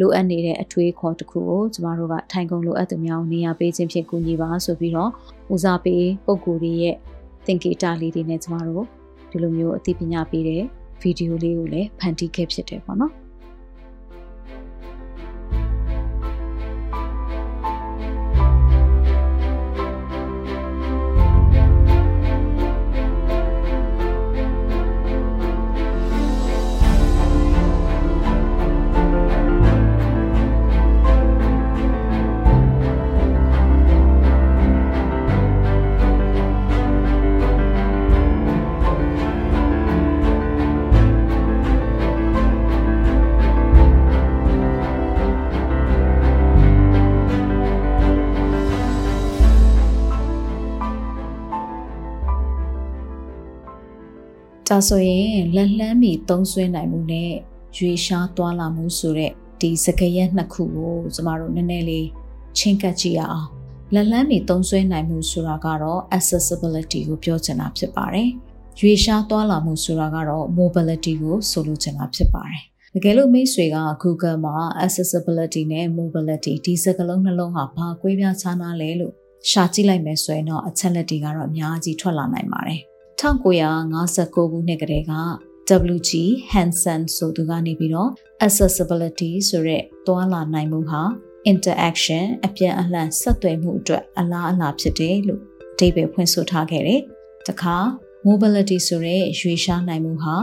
လိုအပ်နေတဲ့အထွေးခေါ်တစ်ခုကိုကျမတို့ကထိုင်ကုန်လိုအပ်သူများကိုနေရာပေးခြင်းဖြင့်ကူညီပါဆိုပြီးတော့ဦးစားပေးပုံကိုယ်တွေရဲ့သင်္ကေတလေးတွေနဲ့ကျမတို့ဒီလိုမျိုးအသိပညာပေးတဲ့ ဗီဒီယိုလေးကိုလည်းဖန်တီးခဲ့ဖြစ်တယ်ပေါ့နော် ဒါဆိုရင်လက်လှမ်းမီသုံးဆွဲနိုင်မှုနဲ့ရွေရှားသွားလာမှုဆိုတဲ့ဒီစကရက်နှစ်ခုကိုကျမတို့နည်းနည်းလေးချင်းကပ်ကြည့်ရအောင်လက်လှမ်းမီသုံးဆွဲနိုင်မှုဆိုတာကတော့ accessibility ကိုပြောချင်တာဖြစ်ပါတယ်ရွေရှားသွားလာမှုဆိုတာကတော့ mobility ကိုဆိုလိုချင်တာဖြစ်ပါတယ်တကယ်လို့မိတ်ဆွေက Google မှာ accessibility နဲ့ mobility ဒီစကားလုံးနှလုံးဟာဘာကွဲပြားခြားနားလဲလို့ရှာကြည့်လိုက်မယ်ဆိုရင်တော့အချက်လက်တွေကတော့အများကြီးထွက်လာနိုင်ပါတယ် 1959ခုနှစ်ကတည်းက WG Hansen ဆိုသူကနေပြီးတော့ accessibility ဆိုတဲ့တွာလာနိုင်မှုဟာ interaction အပြန်အလှန်ဆက်သွယ်မှုအတွက်အလားအလာဖြစ်တယ်လို့အဓိပ္ပာယ်ဖွင့်ဆိုထားခဲ့တယ်။တခါ mobility ဆိုတဲ့ရွေရှားနိုင်မှုဟာ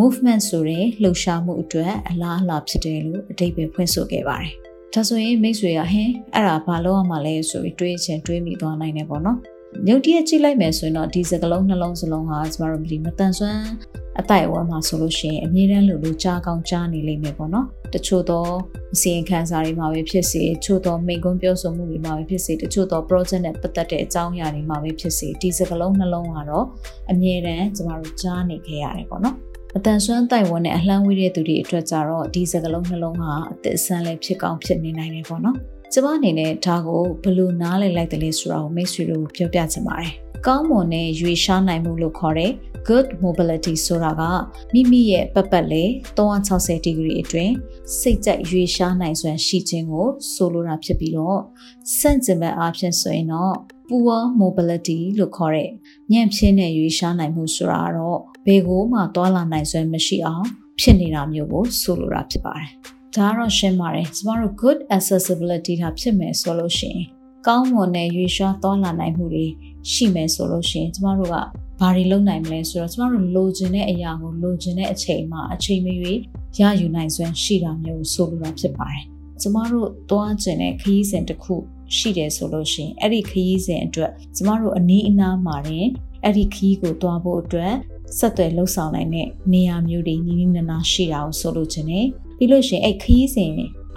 movement ဆိုတဲ့လှုပ်ရှားမှုအတွက်အလားအလာဖြစ်တယ်လို့အဓိပ္ပာယ်ဖွင့်ဆိုခဲ့ပါတယ်။ဒါဆိုရင်မိတ်ဆွေကဟင်းအဲ့ဒါဘာလို့ရမှာလဲဆိုပြီးတွေးချင်တွေးမိသွားနိုင်တယ်ပေါ့နော်။ ရုတ်တရက်ကြည့်လိုက်မယ်ဆိုရင်တော့ဒီစကလုံးနှလုံးစလုံးဟာကျမတို့ဒီမတန်ဆွမ်းအတိုက်အဝန်းမှာဆိုလို့ရှိရင်အမြဲတမ်းလိုလိုကြားကောင်းကြားနေလိမ့်မယ်ပေါ့နော်တချို့သောအစီရင်ခံစာတွေမှာပဲဖြစ်စေတချို့သောမိန့်ခွန်းပြောဆိုမှုတွေမှာပဲဖြစ်စေတချို့သော project နဲ့ပတ်သက်တဲ့အကြောင်းအရာတွေမှာပဲဖြစ်စေဒီစကလုံးနှလုံးကတော့အမြဲတမ်းကျမတို့ကြားနေခဲ့ရတယ်ပေါ့နော်အတန်ဆွမ်းတိုက်ဝန်းနဲ့အလှမ်းဝေးတဲ့သူတွေအတွက်ကြတော့ဒီစကလုံးနှလုံးဟာအသက်အဆန်းလည်းဖြစ်ကောင်းဖြစ်နေနိုင်တယ်ပေါ့နော် ကျမအနေနဲ့ဒါကိုဘယ်လိုနားလည်လိုက်တယ်လဲဆိုတာကိုမိတ်ဆွေတို့ပြောပြချင်ပါတယ်။ကောင်းမွန်တဲ့ရွေရှားနိုင်မှုလို့ခေါ်တဲ့ good mobility ဆိုတာကမိမိရဲ့ပတ်ပတ်လေ360 degree အတွင်းစိတ်ကြိုက်ရွေရှားနိုင်စွမ်းရှိခြင်းကိုဆိုလိုတာဖြစ်ပြီးတော့စန့်ကျင်ဘက်အားဖြင့်ဆိုရင်တော့ poor mobility လို့ခေါ်တဲ့ညံ့ဖျင်းတဲ့ရွေရှားနိုင်မှုဆိုတာကတော့ဘယ်ကိုမှသွာလာနိုင်စွမ်းမရှိအောင်ဖြစ်နေတာမျိုးကိုဆိုလိုတာဖြစ်ပါတယ်။ ဒါကတော့ရှင်းပါတယ်ကျမတို့ good accessibility ကဖြစ်မယ်ဆိုလို့ရှိရင်ကောင်းမွန်တဲ့ရွေရွှာသွားလာနိုင်မှုတွေရှိမယ်ဆိုလို့ရှိရင်ကျမတို့ကဘာတွေလုပ်နိုင်မလဲဆိုတော့ကျမတို့လိုချင်တဲ့အရာကိုလိုချင်တဲ့အချိန်မှာအချိန်မရွေးရယူနိုင်စွမ်းရှိတာမျိုးဆိုလိုတာဖြစ်ပါတယ်ကျမတို့သွားကျင်တဲ့ခရီးစဉ်တစ်ခုရှိတယ်ဆိုလို့ရှိရင်အဲ့ဒီခရီးစဉ်အတွက်ကျမတို့အနည်းအနားမှာရင်အဲ့ဒီခရီးကိုသွားဖို့အတွက်ဆက်သွယ်လှုပ်ဆောင်နိုင်တဲ့နေရာမျိုးတွေနီးနီးနားနားရှိတာကိုဆိုလိုချင်တယ်ပြီးလို့ရှိရင်အဲ့ခရီးစဉ်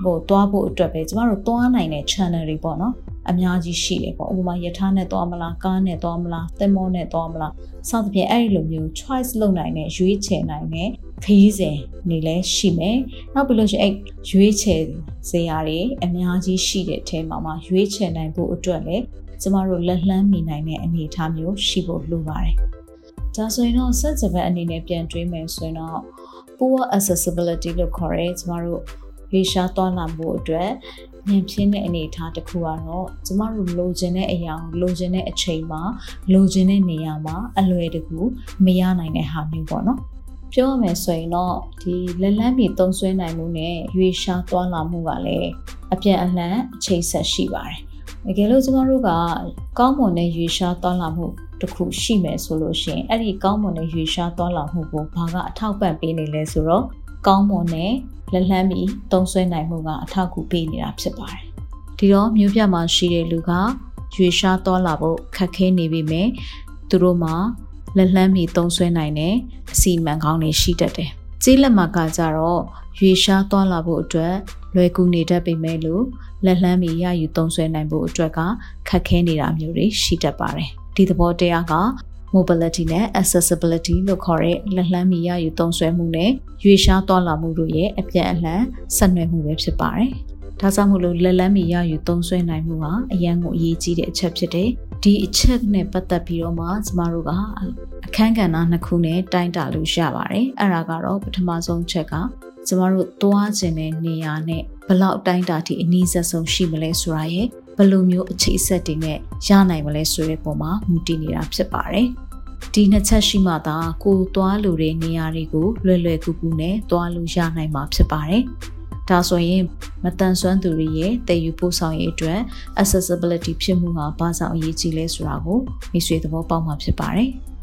ကိုတွားဖို့အတွက်ပဲကျမတို့တွားနိုင်တဲ့ channel တွေပေါ့နော်အများကြီးရှိတယ်ပေါ့ဥပမာယထာနဲ့သွားမလားကားနဲ့သွားမလားသင်္ဘောနဲ့သွားမလားစသဖြင့်အဲ့ဒီလိုမျိုး choice လုပ်နိုင်တဲ့ရွေးချယ်နိုင်တဲ့ခရီးစဉ်နေလဲရှိမယ်နောက်ပြီးလို့ရှိရင်အဲ့ရွေးချယ်စရာတွေအများကြီးရှိတဲ့အထဲမှာမှရွေးချယ်နိုင်ဖို့အတွက်လည်းကျမတို့လက်လှမ်းမိနိုင်တဲ့အနေအထားမျိုးရှိဖို့လိုပါတယ်ဒါဆိုရင်တော့စက်စပက်အနေနဲ့ပြန်တွေးမယ်ဆိုရင်တော့ poor accessibility လို့ခေါ်ရဲကျမတို့ရွေရှားသွားလာမှုအတွက်ဉာဏ်ဖြင်းတဲ့အနေအထားတစ်ခုကတော့ကျမတို့လိုချင်တဲ့အရာကိုလိုချင်တဲ့အချိန်မှာလိုချင်တဲ့နေရာမှာအလွယ်တကူမရနိုင်တဲ့ဟာမျိုးပေါ့နော်ပြောရမယ်ဆိုရင်တော့ဒီလက်လန်းမီသုံးဆွဲနိုင်မှုနဲ့ရွေရှားသွားလာမှုကလည်းအပြန်အလှန်အချိန်ဆက်ရှိပါတယ် တကယ်လို့ကျမတို့ကကောင်းမွန်တဲ့ရွေရှားသွားလာမှုတစ်ခုရှိမယ်ဆိုလို့ရှိရင်အဲ့ဒီကောင်းမွန်တဲ့ရွေရှားသွားလာမှုကိုဘာကအထောက်ပံ့ပေးနေလဲဆိုတော့ကောင်းမွန်တဲ့လက်လှမ်းပြီးသုံးဆွဲနိုင်မှုကအထောက်အကူပေးနေတာဖြစ်ပါတယ်။ဒီတော့မြို့ပြမှာရှိတဲ့လူကရွေရှားသွားလာဖို့ခက်ခဲနေပြီမဲ့သူတို့မှာလက်လှမ်းပြီးသုံးဆွဲနိုင်တဲ့အစီအမံကောင်းတွေရှိတတ်တယ်။ကြေးလက်မှာကကြတော့ရွေရှားသွားလာဖို့အတွက်လွယ်ကူနေတတ်ပေမဲ့လို့ လက်လှမ်းပြီးရယူသုံးဆွဲနိုင်ဖို့အတွက်ကခက်ခဲနေတာမျိုးတွေရှိတတ်ပါတယ်။ဒီသဘောတရားက mobility နဲ့ accessibility လို့ခေါ်တဲ့လက်လှမ်းမီရယူသုံးစွဲမှုနဲ့ရွေရှားသွားလာမှုတို့ရဲ့အပြန်အလှန်ဆက်နွယ်မှုပဲဖြစ်ပါတယ်။ဒါကြောင့်မို့လို့လက်လန်းမီရယူသုံးစွဲနိုင်မှုဟာအရန်ကိုအရေးကြီးတဲ့အချက်ဖြစ်တယ်။ဒီအချက်နဲ့ပတ်သက်ပြီးတော့မှကျမတို့ကအခန်းကဏ္ဍနှစ်ခုနဲ့တိုင်းတာလို့ရပါတယ်။အဲ့ဒါကတော့ပထမဆုံးချက်ကကျမတို့သွားခြင်းတဲ့နေရာနဲ့ ဘလောက်တိုင်းတာထိအနည်းဆက်ဆုံးရှိမလဲဆိုတာရဲ့ဘယ်လိုမျိုးအခြေအဆက်တွေနဲ့ရနိုင်မလဲဆိုတဲ့ပုံမှာမူတည်နေတာဖြစ်ပါတယ်။ဒီနှစ်ချက်ရှိမှသာကိုသွားလိုတဲ့နေရာတွေကိုလွယ်လွယ်ကူကူနဲ့သွားလို့ရနိုင်မှာဖြစ်ပါတယ်။ဒါဆိုရင်မတန်ဆွမ်းသူတွေရဲ့တည်ယူပို့ဆောင်ရေးအတွက် accessibility ဖြစ်မှုဟာဘာကြောင့်အရေးကြီးလဲဆိုတာကိုမိတ်ဆွေသဘောပေါက်မှာဖြစ်ပါတယ်။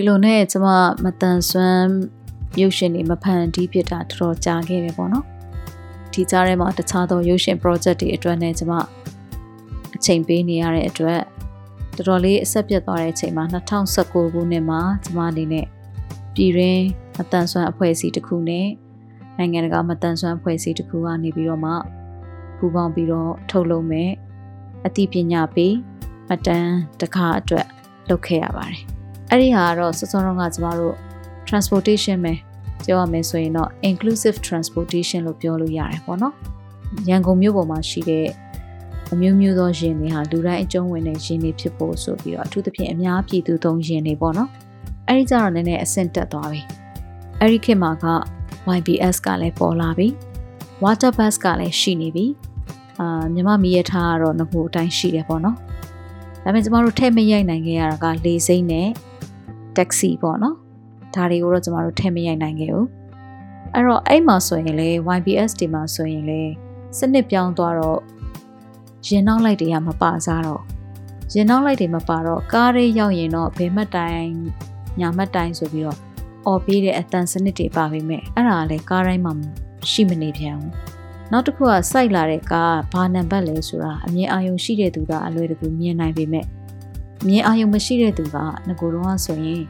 ဒီလိုနဲ့ကျမမတန်ဆွမ်းရုပ်ရှင်တွေမဖန်တီးဖြစ်တာတော်တော်ကြာခဲ့တယ်ပေါ့နော်ဒီကြားထဲမှာတခြားသောရုပ်ရှင် project တွေအတွက်နဲ့ကျမအချိန်ပေးနေရတဲ့အတွက်တော်တော်လေးအဆက်ပြတ်သွားတဲ့အချိန်မှာ2019ခုနှစ်မှာကျမအနေနဲ့ပြည်ရင်းမတန်ဆွမ်းအဖွဲ့အစည်းတစ်ခုနဲ့နိုင်ငံတကာမတန်ဆွမ်းအဖွဲ့အစည်းတစ်ခုကနေပြီးတော့မှပူးပေါင်းပြီးတော့ထုတ်လုပ်မယ်အသိပညာပေးမတန်တခါအတွက်လုပ်ခဲ့ရပါတယ် အဲ့ဒီဟာကတော့စောစောတုန်းကကျမတို့ transportation ပဲပြောရမယ်ဆိုရင်တော့ inclusive transportation လို့ပြောလို့ရတယ်ပေါ့နော်ရန်ကုန်မြို့ပေါ်မှာရှိတဲ့အမျိုးမျိုးသောယဉ်တွေဟာလူတိုင်းအကျုံးဝင်တဲ့ယဉ်တွေဖြစ်ဖို့ဆိုပြီးတော့အထူးသဖြင့်အများပြည်သူသုံးယဉ်တွေပေါ့နော်အဲ့ဒီကြတော့နည်းနည်းအဆင့်တက်သွားပြီအဲ့ဒီခေတ်မှာက YBS ကလည်းပေါ်လာပြီ water bus ကလည်းရှိနေပြီအာမြမမီးရထားကတော့ငကိုအတိုင်းရှိတယ်ပေါ့နော်ဒါပေမဲ့ကျမတို့ထည့်မရိုက်နိုင်ခဲ့ရတာကလေစိမ့်နဲ့ တက္ကစီပေါ့နော်ဒါတွေကိုတော့ကျမတို့ထည့်မရိုက်နိုင်ခဲ့ဘူးအဲ့တော့အဲ့မှာဆိုရင်လေ YBS တွေမှာဆိုရင်လေစနစ်ပြောင်းသွားတော့ရင်နောက်လိုက်တွေကမပါစားတော့ရင်နောက်လိုက်တွေမပါတော့ကားလေးရောက်ရင်တော့ဘယ်မှတ်တိုင်ညာမှတ်တိုင်ဆိုပြီးတော့អော်ပေးတဲ့အတန်စနစ်တွေပါပေမဲ့အဲ့ဒါလည်းကားတိုင်းမှာရှိမနေပြန်ဘူးနောက်တစ်ခုကစိုက်လာတဲ့ကားဘာနံပါတ်လဲဆိုတာအမြင်အာရုံရှိတဲ့သူကအလွယ်တကူမြင်နိုင်ပေမဲ့ မြင်အာရုံမရှိတဲ့သူကငကိုတော့ဆိုရင်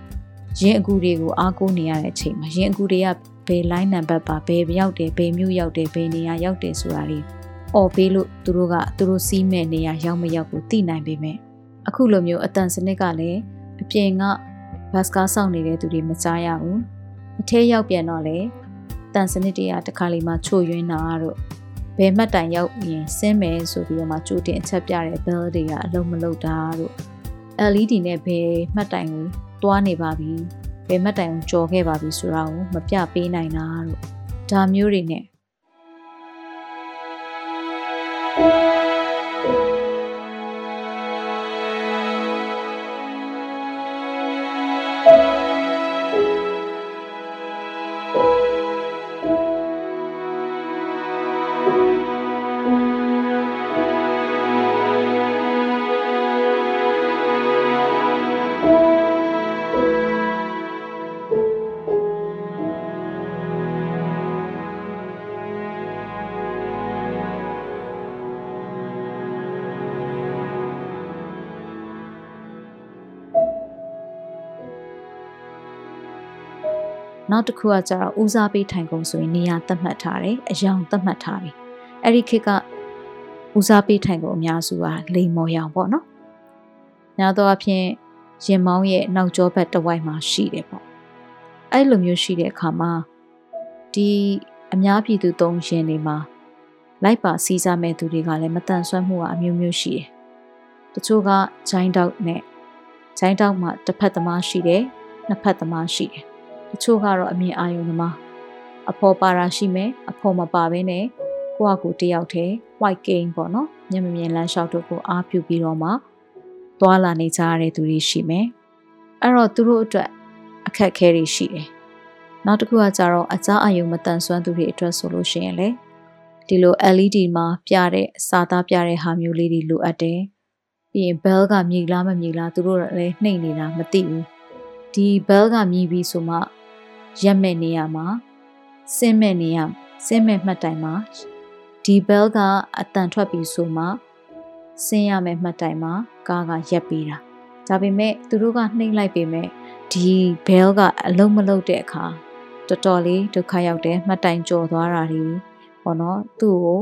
ရင်အကူတွေကိုအားကိုးနေရတဲ့အချိန်မှာရင်အကူတွေကဘယ် line နံပါတ်ပါဘယ်ရောက်တယ်ဘယ်မြို့ရောက်တယ်ဘယ်နေရာရောက်တယ်ဆိုတာတွေអော်ပေးလို့သူတို့ကသူတို့စီးမဲ့နေရာရောက်မရောက်ကိုသိနိုင်ပေမဲ့အခုလိုမျိုးအတန်စနစ်ကလည်းအပြင်ကဘတ်ကားစောင့်နေတဲ့သူတွေမကြားရဘူးအထဲရောက်ပြန်တော့လေတန်စနစ်တွေကတခါလီမှချို့ယွင်းတာတို့ဘယ်မှတ်တိုင်ရောက်ရင်ဆင်းမယ်ဆိုပြီးတော့မှကြိုတင်အချက်ပြတဲ့ bell တွေကအလုံးမလုံးတာတို့ LED နဲ့ဘယ်မှတ်တိုင်ကိုတွားနေပါပြီဘယ်မှတ်တိုင်ကိုကြော်ခဲ့ပါပြီဆိုတာကိုမပြပေးနိုင်တာတို့ဒါမျိုးတွေနဲ့ နောက်တစ်ခုကကျတော့ဦးစားပေးထိုင်ကုန်ဆိုရင်နေရာသတ်မှတ်ထားတယ်အယောင်သတ်မှတ်ထားပြီအဲ့ဒီခေတ်ကဦးစားပေးထိုင်ကုန်အများစုကလိမ်မော်ရောင်ပေါ့နော်များသောအားဖြင့်ရင်မောင်းရဲ့နောက်ကျောဘက်တစ်ဝိုက်မှာရှိတယ်ပေါ့အဲ့လိုမျိုးရှိတဲ့အခါမှာဒီအများပြည်သူသုံးရင်တွေမှာလိုက်ပါစီးစားမဲ့သူတွေကလည်းမတန်ဆွမ်းမှုကအမျိုးမျိုးရှိတယ်။တချို့ကဂျိုင်းတောက်နဲ့ဂျိုင်းတောက်မှာတစ်ဖက်သမားရှိတယ်နှစ်ဖက်သမားရှိတယ်။ တချို့ကတော့အမြင်အာရုံသမားအဖော်ပါတာရှိမယ်အဖော်မပါဘဲနဲ့ကိုယ့်အကူတယောက်တည်း white game ပေါ့နော်မျက်မမြင်လမ်းလျှောက်တို့ကိုအားပြုပြီးတော့မှသွာလာနေကြရတဲ့သူတွေရှိမယ်။အဲ့တော့သူတို့အတွက်အခက်အခဲတွေရှိတယ်။နောက်တစ်ခုကကြတော့အကြားအယုံမတန်ဆွမ်းသူတွေအတွက်ဆိုလို့ရှိရင်လေဒီလို LED မှာပြတဲ့စာသားပြတဲ့ဟာမျိုးလေးတွေလိုအပ်တယ်။ပြီးရင် bell ကမြည်လားမမြည်လားသူတို့လည်းနှိမ့်နေတာမသိဘူး။ဒီ bell ကမြည်ပြီးဆိုမှ ရက်မဲ့နေရမှာဆင်းမဲ့နေရဆင်းမဲ့မှတ်တိုင်မှာဒီ bell ကအတန်ထွက်ပြီးဆိုမှဆင်းရမယ်မှတ်တိုင်မှာကားကရက်ပြီးတာ။ဒါပေမဲ့သူတို့ကနှိမ့်လိုက်ပေမဲ့ဒီ bell ကအလုံးမလုံးတဲ့အခါတော်တော်လေးဒုက္ခရောက်တယ်မှတ်တိုင်ကြော်သွားတာတွေပေါ့နော်သူ့ကို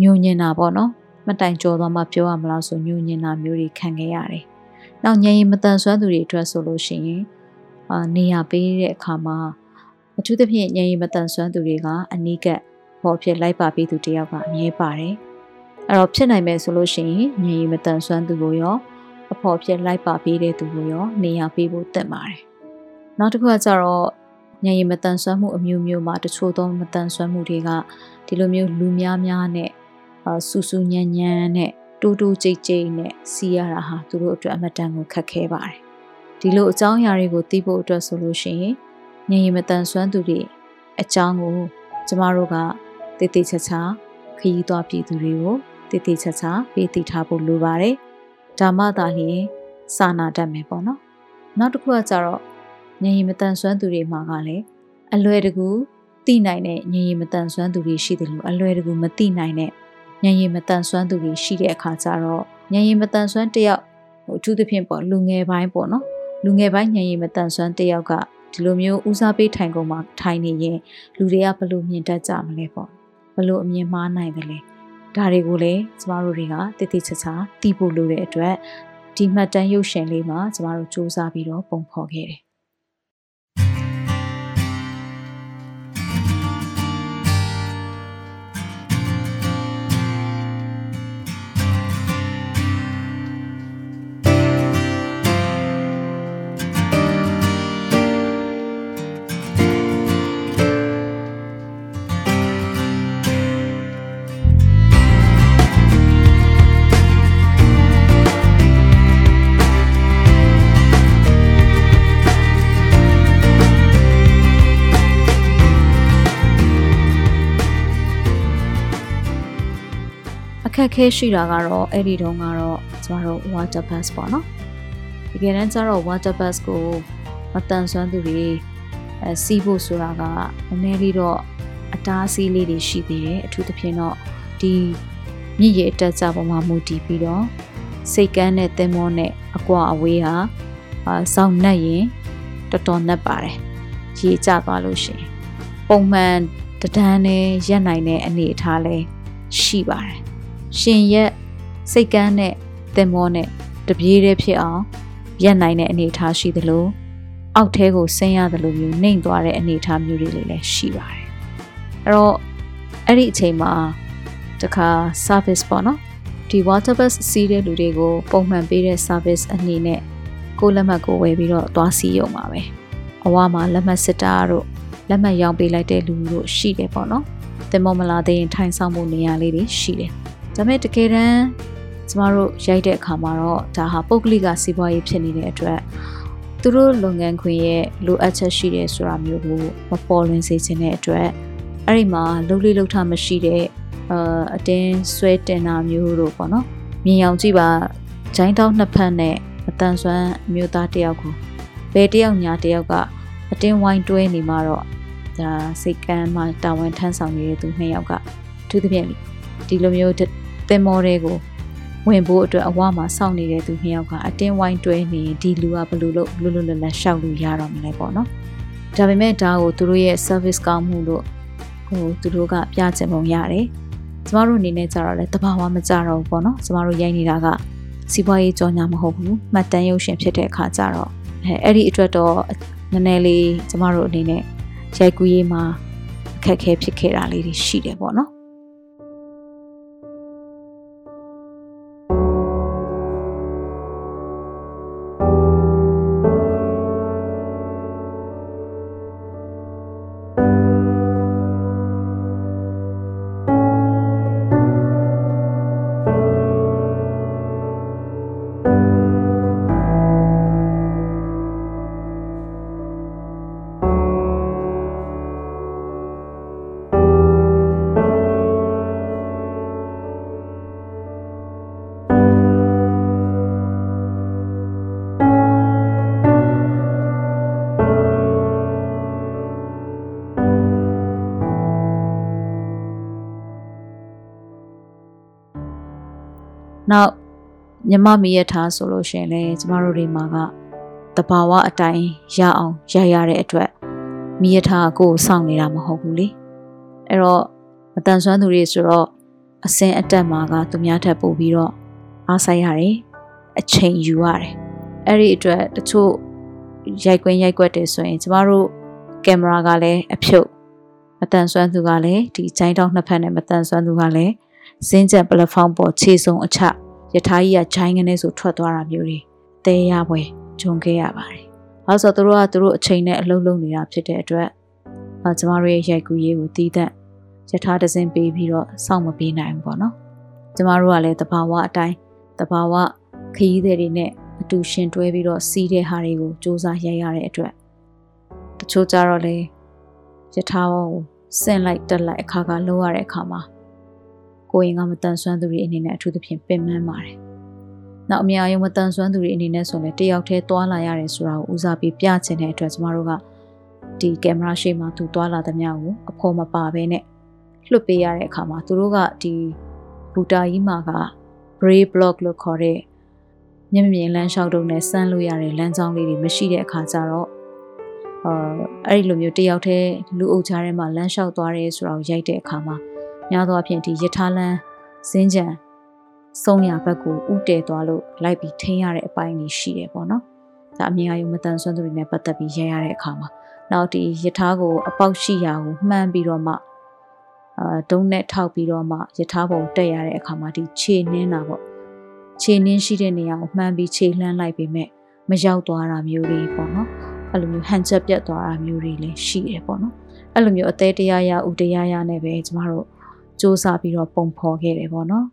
ညှို့ညင်တာပေါ့နော်မတိုင်ကြော်သွားမှပြောရမလားဆိုညှို့ညင်တာမျိုးတွေခံခဲ့ရတယ်။နောက်ညရင်မတန်ဆွမ်းသူတွေအတွက်ဆိုလို့ရှိရင်အာနေရပေးတဲ့အခါမှာ အထူးသဖြင့်ညရင်မတန်ဆွမ်းသူတွေကအနီးကပ်ပေါ်ဖြစ်လိုက်ပါပေးသူတယောက်ကအမြဲပါတယ်။အဲ့တော့ဖြစ်နိုင်မယ်ဆိုလို့ရှိရင်ညရင်မတန်ဆွမ်းသူကိုရောအဖော်ဖြစ်လိုက်ပါပေးတဲ့သူကိုရောနေရပေးဖို့တက်ပါတယ်။နောက်တစ်ခုကကြတော့ညရင်မတန်ဆွမ်းမှုအမျိုးမျိုးမှာတချို့သောမတန်ဆွမ်းမှုတွေကဒီလိုမျိုးလူများများနဲ့ဆူဆူညံ့ညံ့နဲ့တူတူကြိတ်ကြိတ်နဲ့စီးရတာဟာသူတို့အတွက်အမတန်ကိုခက်ခဲပါတယ်ဒီလိုအကြောင်းအရာတွေကိုသိဖို့အတွက်ဆိုလို့ရှိရင် ညင်ရင်မတန်ဆွမ်းသူတွေအကြောင်းကိုကျမတို့ကတည်တည်ချာချာခရီးသွားပြည်သူတွေကိုတည်တည်ချာချာပေးသိထားဖို့လိုပါတယ်ဒါမှသာလျှင်စာနာတတ်မယ်ပေါ့နော်နောက်တစ်ခုကကြတော့ညင်ရင်မတန်ဆွမ်းသူတွေမှာကလည်းအလွယ်တကူသိနိုင်တဲ့ဉာဏ်ရည်မတန်ဆွမ်းသူတွေရှိတယ်လို့အလွယ်တကူမသိနိုင်တဲ့ဉာဏ်ရည်မတန်ဆွမ်းသူတွေရှိတဲ့အခါကျတော့ဉာဏ်ရည်မတန်ဆွမ်းတယောက်ဟိုအထူးသဖြင့်ပေါ့လူငယ်ပိုင်းပေါ့နော်လူငယ်ပိုင်းဉာဏ်ရည်မတန်ဆွမ်းတယောက်က ဒီလိုမျိုးဦးစားပေးထိုင်ကုန်မှာထိုင်နေရင်လူတွေကဘလို့မြင်တတ်ကြမလဲပေါ့ဘလို့အမြင်မှားနိုင်တယ်လဲဒါတွေကိုလည်းကျမတို့တွေကတည်တည်ချာချာသိဖို့လိုတဲ့အတွက်ဒီမှတ်တမ်းရုပ်ရှင်လေးမှာကျမတို့စူးစမ်းပြီးတော့ပုံဖော်ခဲ့တယ် က်ခဲရှိတာကတော့အဲ့ဒီတုန်းကတော့ကျမတို့ water bus ပေါ့နော်တကယ်တမ်းကျတော့ water bus ကိုမတန်ဆွမ်းသူတွေအဲစီးဖို့ဆိုတာကနည်းနည်းလေးတော့အတားအဆီးလေးတွေရှိသေးတယ်အထူးသဖြင့်တော့ဒီမြင့်ရအတက်ကြပေါ်မှာမူတည်ပြီးတော့စိတ်ကန်းနဲ့သင်္ဘောနဲ့အကွာအဝေးဟာအာစောင့်နှက်ရင်တော်တော်နှက်ပါတယ်ရေကျသွားလို့ရှိရင်ပုံမှန်တဒန်းနဲ့ရက်နိုင်တဲ့အနေအထားလဲရှိပါတယ် ရှင်ရက်စိတ်ကန်းနဲ့သင်္ဘောနဲ့တပြေးတည်းဖြစ်အောင်ရက်နိုင်တဲ့အနေအထားရှိသလိုအောက်ထဲကိုဆင်းရသလိုမျိုးနှိမ်သွားတဲ့အနေအထားမျိုးတွေလည်းရှိပါတယ်အဲ့တော့အဲ့ဒီအချိန်မှာတခါ service ပေါ့နော်ဒီ water bus စီးတဲ့လူတွေကိုပုံမှန်ပေးတဲ့ service အနေနဲ့ကိုလက်မှတ်ကိုဝယ်ပြီးတော့သွားစီးရုံပါပဲအဝမှာလက်မှတ်စစ်တာတို့လက်မှတ်ရောင်းပေးလိုက်တဲ့လူတို့ရှိတယ်ပေါ့နော်တင်မောမလာသေးရင်ထိုင်ဆောင်မှုနေရာလေးတွေရှိတယ် ဒါပေမဲ့တကယ်တမ်းကျမတို့ရိုက်တဲ့အခါမှာတော့ဒါဟာပုဂ္ဂလိကစီးပွားရေးဖြစ်နေတဲ့အတွက်သူတို့လုပ်ငန်းခွင်ရဲ့လိုအပ်ချက်ရှိတယ်ဆိုတာမျိုးကိုမပေါ်လွင်စေချင်တဲ့အတွက်အဲ့ဒီမှာလှုပ်လေးလှုပ်ထမရှိတဲ့အာအတင်းဆွဲတင်တာမျိုးတို့ပေါ့နော်မြင်အောင်ကြည့်ပါဂျိုင်းတောက်နှစ်ဖက်နဲ့အတန်ဆွမ်းမျိုးသားတယောက်ကိုဘယ်တယောက်ညာတယောက်ကအတင်းဝိုင်းတွဲနေမှာတော့ဒါစိတ်ကမ်းမှတာဝန်ထမ်းဆောင်နေတဲ့သူနှစ်ယောက်ကသူသဖြင့်ဒီလိုမျိုး သင်္ဘောတွေကိုဝင်ဖို့အတွက်အဝမှာစောင့်နေတဲ့သူနှစ်ယောက်ကအတင်းဝိုင်းတွဲနေဒီလူကဘလို့လို့လွတ်လွတ်လပ်လပ်ရှောက်လို့ရတော့မလဲပေါ့နော်ဒါပေမဲ့ဒါကိုသူတို့ရဲ့ service ကောင်းမှုလို့ဟိုသူတို့ကပြချင်ပုံရတယ်ကျမတို့အနေနဲ့ကြတော့လေတဘာဝမကြတော့ဘူးပေါ့နော်ကျမတို့ရိုက်နေတာကစီးပွားရေးကြောညာမဟုတ်ဘူးမှတ်တမ်းရုပ်ရှင်ဖြစ်တဲ့အခါကျတော့အဲအဲ့ဒီအတွက်တော့နည်းနည်းလေးကျမတို့အနေနဲ့ရိုက်ကူးရေးမှာအခက်အခဲဖြစ်ခဲ့တာလေးတွေရှိတယ်ပေါ့နော် မြမမီရထားဆိုလို့ရှင်လဲကျမတို့တွေမှာကတဘာဝအတိုင်းရအောင်ရရတဲ့အတွက်မီရထားကိုစောင့်နေတာမဟုတ်ဘူးလေအဲ့တော့မတန်ဆွမ်းသူတွေဆိုတော့အစင်အတက်မှာကသူများထပ်ပို့ပြီးတော့အားဆိုင်ရတယ်အချိန်ယူရတယ်အဲ့ဒီအတွက်တချို့ရိုက်ကွင်းရိုက်ကွက်တယ်ဆိုရင်ကျမတို့ကင်မရာကလည်းအဖြုတ်မတန်ဆွမ်းသူကလည်းဒီဂျိုင်းတောင်းနှစ်ဖက်နဲ့မတန်ဆွမ်းသူကလည်းစင်းချက်ပလက်ဖောင်းပေါ်ခြေစုံအချ ယထာကြီးကဂျိုင်းကနေဆိုထွက်သွားတာမျိုးတွေအသေးရပွဲဂျုံခဲ့ရပါတယ်။ဘာလို့ဆိုတော့သူတို့ကသူတို့အချိန်နဲ့အလုပ်လုပ်နေတာဖြစ်တဲ့အတွက်အဲကျမတို့ရဲ့ရိုက်ကူးရေးကိုတီးတဲ့ယထာတစင်းပေးပြီးတော့စောင့်မပေးနိုင်ဘူးပေါ့နော်။ကျမတို့ကလည်းတဘာဝအတိုင်းတဘာဝခရီးသည်တွေနဲ့အတူရှင်တွဲပြီးတော့စီးတဲ့ဟာတွေကိုစူးစမ်းရိုက်ရတဲ့အတွက်တချို့ကြတော့လေယထာကိုဆင့်လိုက်တက်လိုက်အခါကလုံးရတဲ့အခါမှာ ကိုရင်ကမတန်ဆွမ်းသူတွေအနေနဲ့အထူးသဖြင့်ပင်ပန်းပါတယ်။နောက်အများကြီးမတန်ဆွမ်းသူတွေအနေနဲ့ဆိုလည်းတယောက်တည်းသွားလာရတယ်ဆိုတာကိုဦးစားပေးပြချင်တဲ့အတွက်ကျမတို့ကဒီကင်မရာရှေ့မှာသူသွားလာသမျှကိုအဖော်မပါဘဲနဲ့လွတ်ပေးရတဲ့အခါမှာသူတို့ကဒီဘူတာကြီးမှာက brave block လို့ခေါ်တဲ့မျက်မြင်လမ်းလျှောက်တုံးနဲ့စမ်းလို့ရတဲ့လမ်းကြောင်းလေးတွေမရှိတဲ့အခါကျတော့အာအဲ့ဒီလိုမျိုးတယောက်တည်းလူအုပ်ချားထဲမှာလမ်းလျှောက်သွားရဲဆိုတာကိုရိုက်တဲ့အခါမှာ များသောအားဖြင့်ဒီရထားလန်းစင်းကြံဆုံးရဘက်ကိုဥတည်သွားလို့လိုက်ပြီးထိန်းရတဲ့အပိုင်းကြီးရှိတယ်ပေါ့နော်။ဒါအမြင်အယုံမတန်ဆွမ်းသူတွေနဲ့ပတ်သက်ပြီးရရတဲ့အခါမှာနောက်ဒီရထားကိုအပေါက်ရှိရာကိုမှန်းပြီးတော့မှအာဒုံနဲ့ထောက်ပြီးတော့မှရထားပုံတက်ရတဲ့အခါမှာဒီခြေနှင်းတာပေါ့ခြေနှင်းရှိတဲ့နေရာကိုမှန်းပြီးခြေလှမ်းလိုက်ပေမဲ့မရောက်သွားတာမျိုးတွေပေါ့နော်အဲ့လိုမျိုးဟန်ချက်ပြတ်သွားတာမျိုးတွေလည်းရှိတယ်ပေါ့နော်အဲ့လိုမျိုးအသေးတရားရဥတရားရနဲ့ပဲကျမတို့ စူးစမ်းပြီးတော့ပုံဖော်ခဲ့တယ်ပေါ့နော်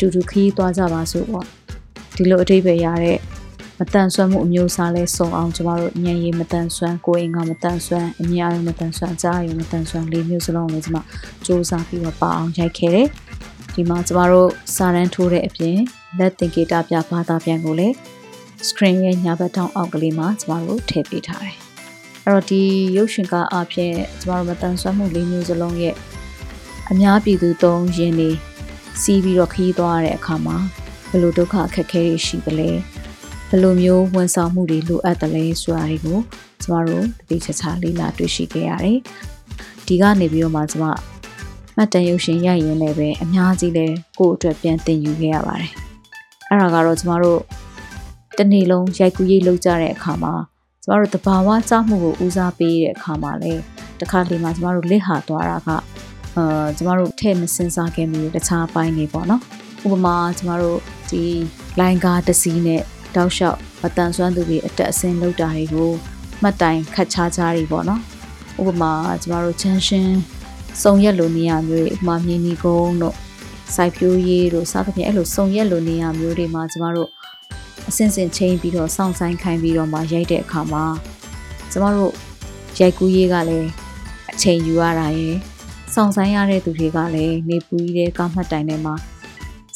တူတူခရီးသွားကြပါစို့ပေါ့ဒီလိုအထိပ္ပယ်ရတဲ့မတန်ဆွမ်းမှုအမျိုးအစားလဲစုံအောင်ကျမတို့ဉာဏ်ရည်မတန်ဆွမ်းကိုယ်အင်္ဂါမတန်ဆွမ်းအမြင်အယုံမတန်ဆွမ်းကြားအယုံမတန်ဆွမ်းလေးမျိုးစလုံးလည်းကျမစူးစမ်းပြီးတော့ပါအောင်ရိုက်ခဲ့တယ်ဒီမှာကျမတို့စာရန်ထိုးတဲ့အပြင်လက်သင်္ကေတပြဘာသာပြန်ကိုလည်း screen ရဲ့ညာဘက်ထောင်အောက်ကလေးမှာကျမတို့ထည့်ပေးထားတယ်အဲ့တော့ဒီရုပ်ရှင်ကားအပြင်ကျမတို့မတန်ဆွမ်းမှုလေးမျိုးစလုံးရဲ့အများပြည်သူသုံးရင်းနေ စီးပြီးတော့ခရီးသွားရတဲ့အခါမှာဘယ်လိုဒုက္ခအခက်အခဲတွေရှိသလဲဘယ်လိုမျိုးဝန်ဆောင်မှုတွေလိုအပ်သလဲဆိုတာတွေကိုကျမတို့တတိချာချာလေ့လာတွေ့ရှိခဲ့ရတယ်။ဒီကနေပြီးတော့မှကျမမှတ်တမ်းရုပ်ရှင်ရိုက်ရင်းလည်းပဲအများကြီးလဲကိုယ့်အတွက်ပြန်သင်ယူခဲ့ရပါတယ်။အဲ့ဒါကတော့ကျမတို့တနေ့လုံးရိုက်ကူးရေးလုပ်ကြတဲ့အခါမှာကျမတို့တဘာဝကြောက်မှုကိုဦးစားပေးတဲ့အခါမှာလဲတခါလေမှကျမတို့လက်ဟာသွားတာက အာကျမတို့ထဲ့မစင်စားခဲ့မိတခြားပိုင်းနေပေါ့နော်ဥပမာကျမတို့ဒီလိုင်းကားတစီးနဲ့တောက်လျှောက်မတန်ဆွမ်းသူတွေအတက်အဆင်းလောက်တာတွေကိုမှတ်တိုင်ခတ်ခြားခြားတွေပေါ့နော်ဥပမာကျမတို့ချမ်းရှင်းစုံရက်လိုနေရာမျိုးတွေဥပမာမြင်းကြီးကုန်းတို့စိုက်ပျိုးရေးတို့စသဖြင့်အဲ့လိုစုံရက်လိုနေရာမျိုးတွေမှာကျမတို့အစင်စင်ချင်းပြီးတော့စောင့်ဆိုင်ခိုင်းပြီးတော့မှရိုက်တဲ့အခါမှာကျမတို့ရိုက်ကူးရေးကလည်းအချိန်ယူရတာရယ် စောင့်ဆိုင်ရတဲ့သူတွေကလည်းနေပူကြီးတဲ့ကားမှတ်တိုင်ထဲမှာ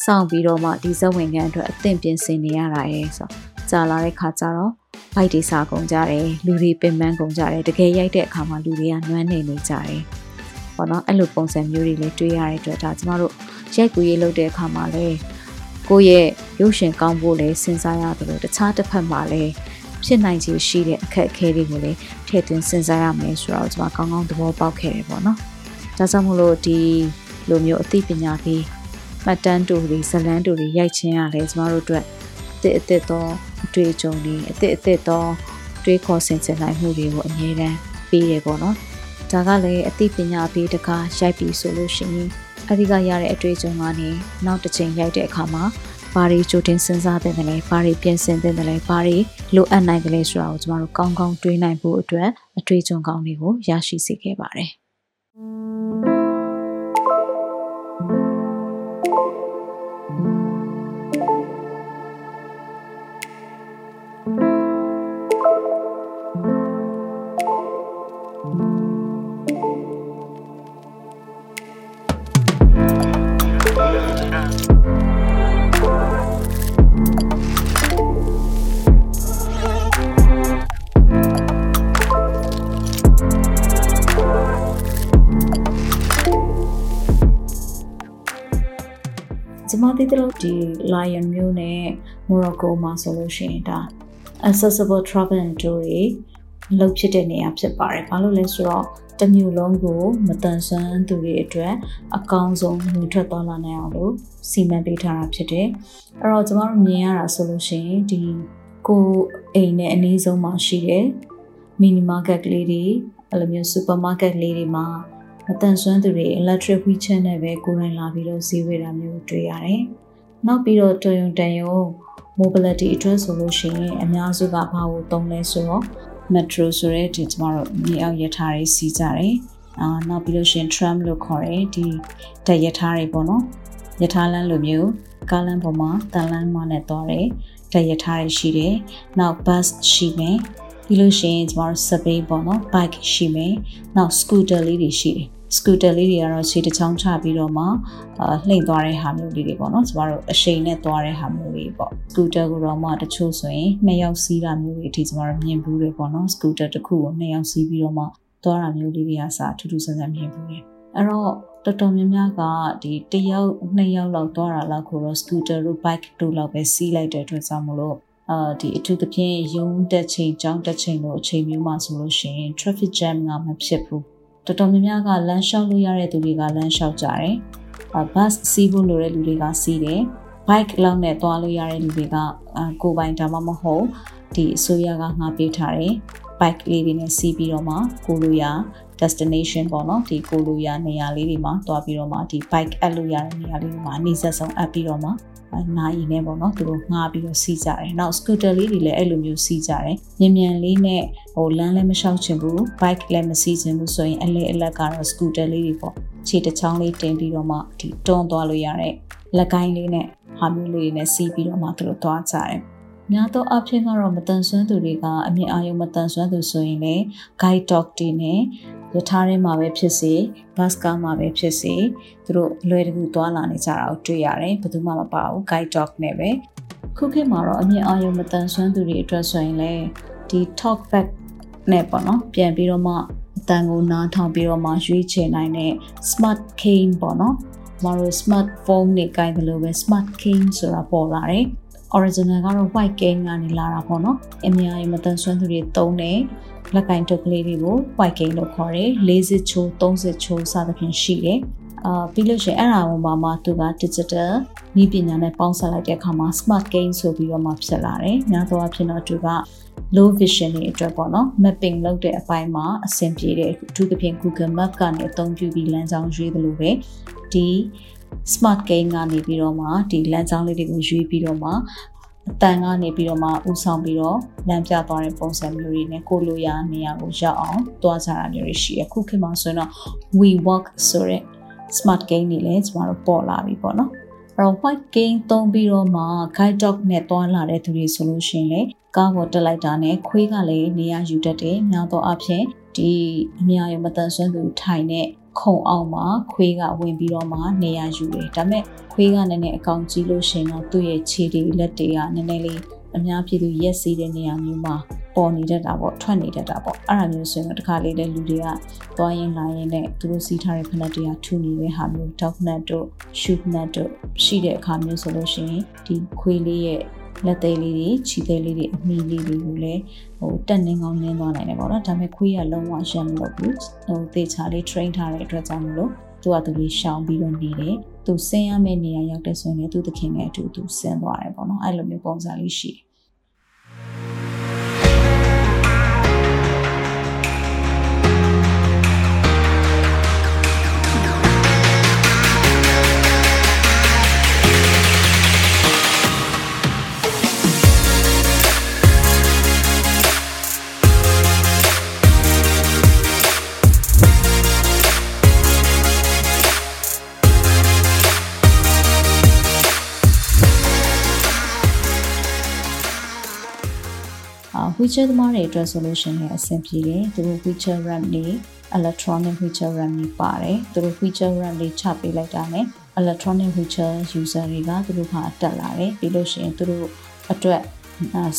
စောင့်ပြီးတော့မှဒီဇက်ဝင်ခံအတွက်အသင့်ပြင်ဆင်နေရတာရယ်ဆိုတော့ကြာလာတဲ့ခါကျတော့ဘိုက်တွေစားကုန်ကြတယ်လူတွေပင်ပန်းကုန်ကြတယ်တကယ်ရိုက်တဲ့အခါမှာလူတွေကနွမ်းနေနေကြတယ်ပေါ့နော်အဲ့လိုပုံစံမျိုးတွေလည်းတွေ့ရတဲ့အတွက်ဒါကျမတို့ရိုက်ကူရေးလုပ်တဲ့အခါမှာလည်းကိုယ့်ရဲ့ရုပ်ရှင်ကောင်းဖို့လည်းစဉ်းစားရတယ်လို့တခြားတစ်ဖက်မှာလည်းဖြစ်နိုင်ခြေရှိတဲ့အခက်အခဲတွေကိုလည်းထည့်သွင်းစဉ်းစားရမယ်ဆိုတော့ကျွန်မကောင်းကောင်းသဘောပေါက်ခဲ့တယ်ပေါ့နော်။ ဒါကြောင့်မို့လို့ဒီလိုမျိုးအသိပညာပြီးမှတ်တမ်းတူတွေဇလန်းတူတွေရိုက်ချင်းရလဲကျမတို့အတွက်အစ်အစ်သောအတွေ့အကြုံတွေအစ်အစ်သောတွေးခေါ်ဆင်ခြင်နိုင်မှုတွေကိုအမြဲတမ်းပေးရပေါ့နော်။ဒါကလည်းအသိပညာပေးတကားရိုက်ပြီးဆိုလို့ရှိရင်အဲဒီကရတဲ့အတွေ့အကြုံကနေနောက်တစ်ချိန်ရိုက်တဲ့အခါမှာဘာတွေကြိုတင်စဉ်းစားတဲ့လဲဘာတွေပြင်ဆင်တဲ့လဲဘာတွေလိုအပ်နိုင်တယ်လဲဆိုတာကိုကျမတို့ကောင်းကောင်းတွေးနိုင်ဖို့အတွက်အတွေ့အကြုံကောင်းတွေကိုရရှိစေခဲ့ပါတယ် Thank you. သိသလိုဒီ Lion မျိုးနဲ့ Morocco မှာဆိုလို့ရှိရင်ဒါ accessible travel and tour တွေလုပ်ဖြစ်တဲ့နေရာဖြစ်ပါတယ်။ဘာလို့လဲဆိုတော့တမျိုးလုံးကိုမတန်ဆွမ်းသူတွေအတွက်အကောင်းဆုံးမြူထွက်သွားလာနိုင်အောင်လို့စီမံပေးထားတာဖြစ်တယ်။အဲ့တော့ကျမတို့မြင်ရတာဆိုလို့ရှိရင်ဒီကိုအိမ်နဲ့အနည်းဆုံးမှာရှိတဲ့ mini market ကလေးတွေအဲ့လိုမျိုး supermarket လေးတွေမှာ မတန်ဆွမ်းသူတွေ electric wheelchair နဲ့ပဲကိုယ်တိုင်လာပြီးတော့ဈေးဝယ်တာမျိုးတွေ့ရတယ်။နောက်ပြီးတော့တော်ရုံတန်ရုံ mobility အတွက်ဆိုလို့ရှိရင်အများစုကဘာကိုသုံးလဲဆိုတော့ metro ဆိုတဲ့ဒီကျမတို့မြေအောက်ရထားတွေစီးကြတယ်။အာနောက်ပြီးလို့ရှိရင် tram လို့ခေါ်တဲ့ဒီတက်ရထားတွေပေါ့နော်။ရထားလမ်းလိုမျိုးကားလမ်းပေါ်မှာတန်လမ်းမနဲ့သွားတယ်။တက်ရထားတွေရှိတယ်။နောက် bus ရှိမယ်။ ပြီးလို့ရှိရင်ကျမတို့ subway ပေါ့နော် bike ရှိမယ်နောက် scooter လေးတွေရှိတယ်စကူတာလေးတွေကတော့ခြေတစ်ချောင်းချပြီးတော့မှအာလှိမ့်သွားတဲ့ဟာမျိုးလေးတွေပေါ့နော်ကျမတို့အရှိန်နဲ့သွားတဲ့ဟာမျိုးလေးပေါ့စကူတာကိုတော့မှတချို့ဆိုရင်နှစ်ယောက်စီးတာမျိုးတွေအထိကျမတို့မြင်ဘူးတယ်ပေါ့နော်စကူတာတစ်ခုကိုနှစ်ယောက်စီးပြီးတော့မှသွားတာမျိုးလေးတွေကစာထူးထူးဆန်းဆန်းမြင်ဘူးတယ်အဲ့တော့တော်တော်များများကဒီတယောက်နှစ်ယောက်လောက်သွားတာလောက်ကိုတော့ scooter တို့ bike တို့လောက်ပဲစီးလိုက်တဲ့အတွက်ကြောင့်မလို့ အာဒီအထူးသဖြင့်ရုံးတက်ချိန်ကြောင်းတက်ချိန်လို့အချိန်မျိုးမှဆိုလို့ရှိရင် traffic jam ကမဖြစ်ဘူးတော်တော်များများကလမ်းလျှောက်လို့ရတဲ့သူတွေကလမ်းလျှောက်ကြတယ်။ဘတ်စီးဖို့လိုတဲ့လူတွေကစီးတယ်။ bike လောက်နဲ့သွားလို့ရတဲ့လူတွေကကိုယ်ပိုင်ဒါမှမဟုတ်ဒီအစိုးရကငှားပေးထားတဲ့ bike လေးတွေနဲ့စီးပြီးတော့မှကိုလိုရ destination ပေါ့နော်ဒီကိုလိုရနေရာလေးတွေမှာသွားပြီးတော့မှဒီ bike အပ်လို့ရတဲ့နေရာလေးတွေမှာအနည်းဆက်ဆုံးအပ်ပြီးတော့မှ နိုင်နေပေါ့နော်သူတို့ငှားပြီးတော့စီးကြတယ်နောက် scooter လေးတွေလည်းအဲ့လိုမျိုးစီးကြတယ်မြန်မြန်လေးနဲ့ဟိုလမ်းလည်းမလျှောက်ချင်ဘူး bike လည်းမစီးချင်ဘူးဆိုရင်အလဲအလက်ကတော့ scooter လေးတွေပေါ့ခြေတစ်ချောင်းလေးတင်ပြီးတော့မှဒီတွန်းသွားလို့ရတဲ့လက်ကိုင်းလေးနဲ့ဟာမျိုးလေးတွေနဲ့စီးပြီးတော့မှသူတို့သွားကြတယ်များသောအားဖြင့်ကတော့မတန်ဆွမ်းသူတွေကအမြင်အာရုံမတန်ဆွမ်းသူဆိုရင်လည်း guide dog တွေနဲ့ ရထားထဲမှာပဲဖြစ်စေဘတ်ကားမှာပဲဖြစ်စေသူတို့လွယ်တကူသွားလာနေကြတာကိုတွေ့ရတယ်ဘယ်သူမှမပါဘူး guide dog နဲ့ပဲခုခေတ်မှာတော့အမြင်အာရုံမတန်ဆွမ်းသူတွေအတွက်ဆိုရင်လည်းဒီ talk back နဲ့ပေါ့နော်ပြန်ပြီးတော့မှအတန်ကိုနားထောင်ပြီးတော့မှရွေးချယ်နိုင်တဲ့ smart cane ပေါ့နော်မတို့ smartphone နဲ့ကိုင်တယ်လို့ပဲ smart cane ဆိုတာပေါ်လာတယ် original ကတော့ white cane ကနေလာတာပေါ့နော်အများကြီးမတန်ဆွမ်းသူတွေသုံးတယ် လက်ကင်တုပ်ကလေးတွေကို white cane လို့ခေါ်တယ်40ချိုး30ချိုးစသဖြင့်ရှိတယ်အာပြီးလို့ရှိရင်အဲ့ဒါဝင်ပါမှသူက digital နည်းပညာနဲ့ပေါင်းစပ်လိုက်တဲ့အခါမှာ smart game ဆိုပြီးတော့မှဖြစ်လာတယ်။များသောအားဖြင့်တော့သူက low vision တွေအတွက်ပေါ့နော် mapping လုပ်တဲ့အပိုင်းမှာအဆင်ပြေတယ်အထူးသဖြင့် Google Map ကနေအသုံးပြုပြီးလမ်းကြောင်းရွေးသလိုပဲဒီ smart game ကနေပြီးတော့မှဒီလမ်းကြောင်းလေးတွေကိုရွေးပြီးတော့မှ အတန်ကနေပြီးတော့မှဥဆောင်ပြီးတော့လမ်းပြသွားတဲ့ပုံစံမျိုးတွေနဲ့ကိုလိုရာနေရာကိုရောက်အောင်တွားကြတာမျိုးတွေရှိရခုခေတ်မှာဆိုရင်တော့ we walk ဆိုတဲ့ smart gain တွေလည်းကျမတို့ပေါ်လာပြီပေါ့နော်အဲ့တော့ white gain သုံးပြီးတော့မှ guide dog နဲ့တွားလာတဲ့သူတွေဆိုလို့ရှိရင်လေကားပေါ်တက်လိုက်တာနဲ့ခွေးကလည်းနေရာယူတတ်တယ်များသောအားဖြင့်ဒီအများရမတန်ဆွမ်းသူထိုင်တဲ့ ခုံအောင်မှာခွေးကဝင်ပြီးတော့မှနေရာယူတယ်ဒါပေမဲ့ခွေးကနည်းနည်းအကောင်ကြီးလို့ရှင်တော့သူ့ရဲ့ခြေတွေလက်တွေကနည်းနည်းလေးအများပြည်သူရက်စီးတဲ့နေရာမျိုးမှာပေါ်နေတတ်တာပေါ့ထွက်နေတတ်တာပေါ့အဲ့ဒါမျိုးဆိုရင်တော့တခါလေးတဲ့လူတွေကသွားရင်လာရင်နဲ့သူတို့စီးထားတဲ့ဖနက်တွေကထူနေတဲ့ဟာမျိုး dog nut တို့ shoe nut တို့ရှိတဲ့အခါမျိုးဆိုလို့ရှိရင်ဒီခွေးလေးရဲ့လက်သေးလေးတွေခြေသေးလေးတွေအမီလေးတွေကိုလည်း ဟိုတက်နေကောင်းနင်းသွားနိုင်တယ်ပေါ့နော်ဒါပေမဲ့ခွေးကလုံးဝရှမ်းမလုပ်ဘူးဟိုသေချာလေး train ထားတဲ့အတွက်ကြောင့်မလို့သူကသူလေးရှောင်ပြီးတော့နေတယ်သူဆင်းရမယ့်နေရာရောက်တဲ့ဆိုရင်လည်းသူသခင်နဲ့အတူတူဆင်းသွားတယ်ပေါ့နော်အဲ့လိုမျိုးပုံစံလေးရှိတယ် wheelchair သမားတွေအတွက်ဆိုလို့ရှိရင်အဆင်ပြေတယ်သူတို့ wheelchair ramp တွေ electronic wheelchair ramp တွေပါတယ်သူတို့ wheelchair ramp တွေချပေးလိုက်တာနဲ့ electronic wheelchair user တွေကသူတို့ကတက်လာတယ်ပြီးလို့ရှိရင်သူတို့အတွက်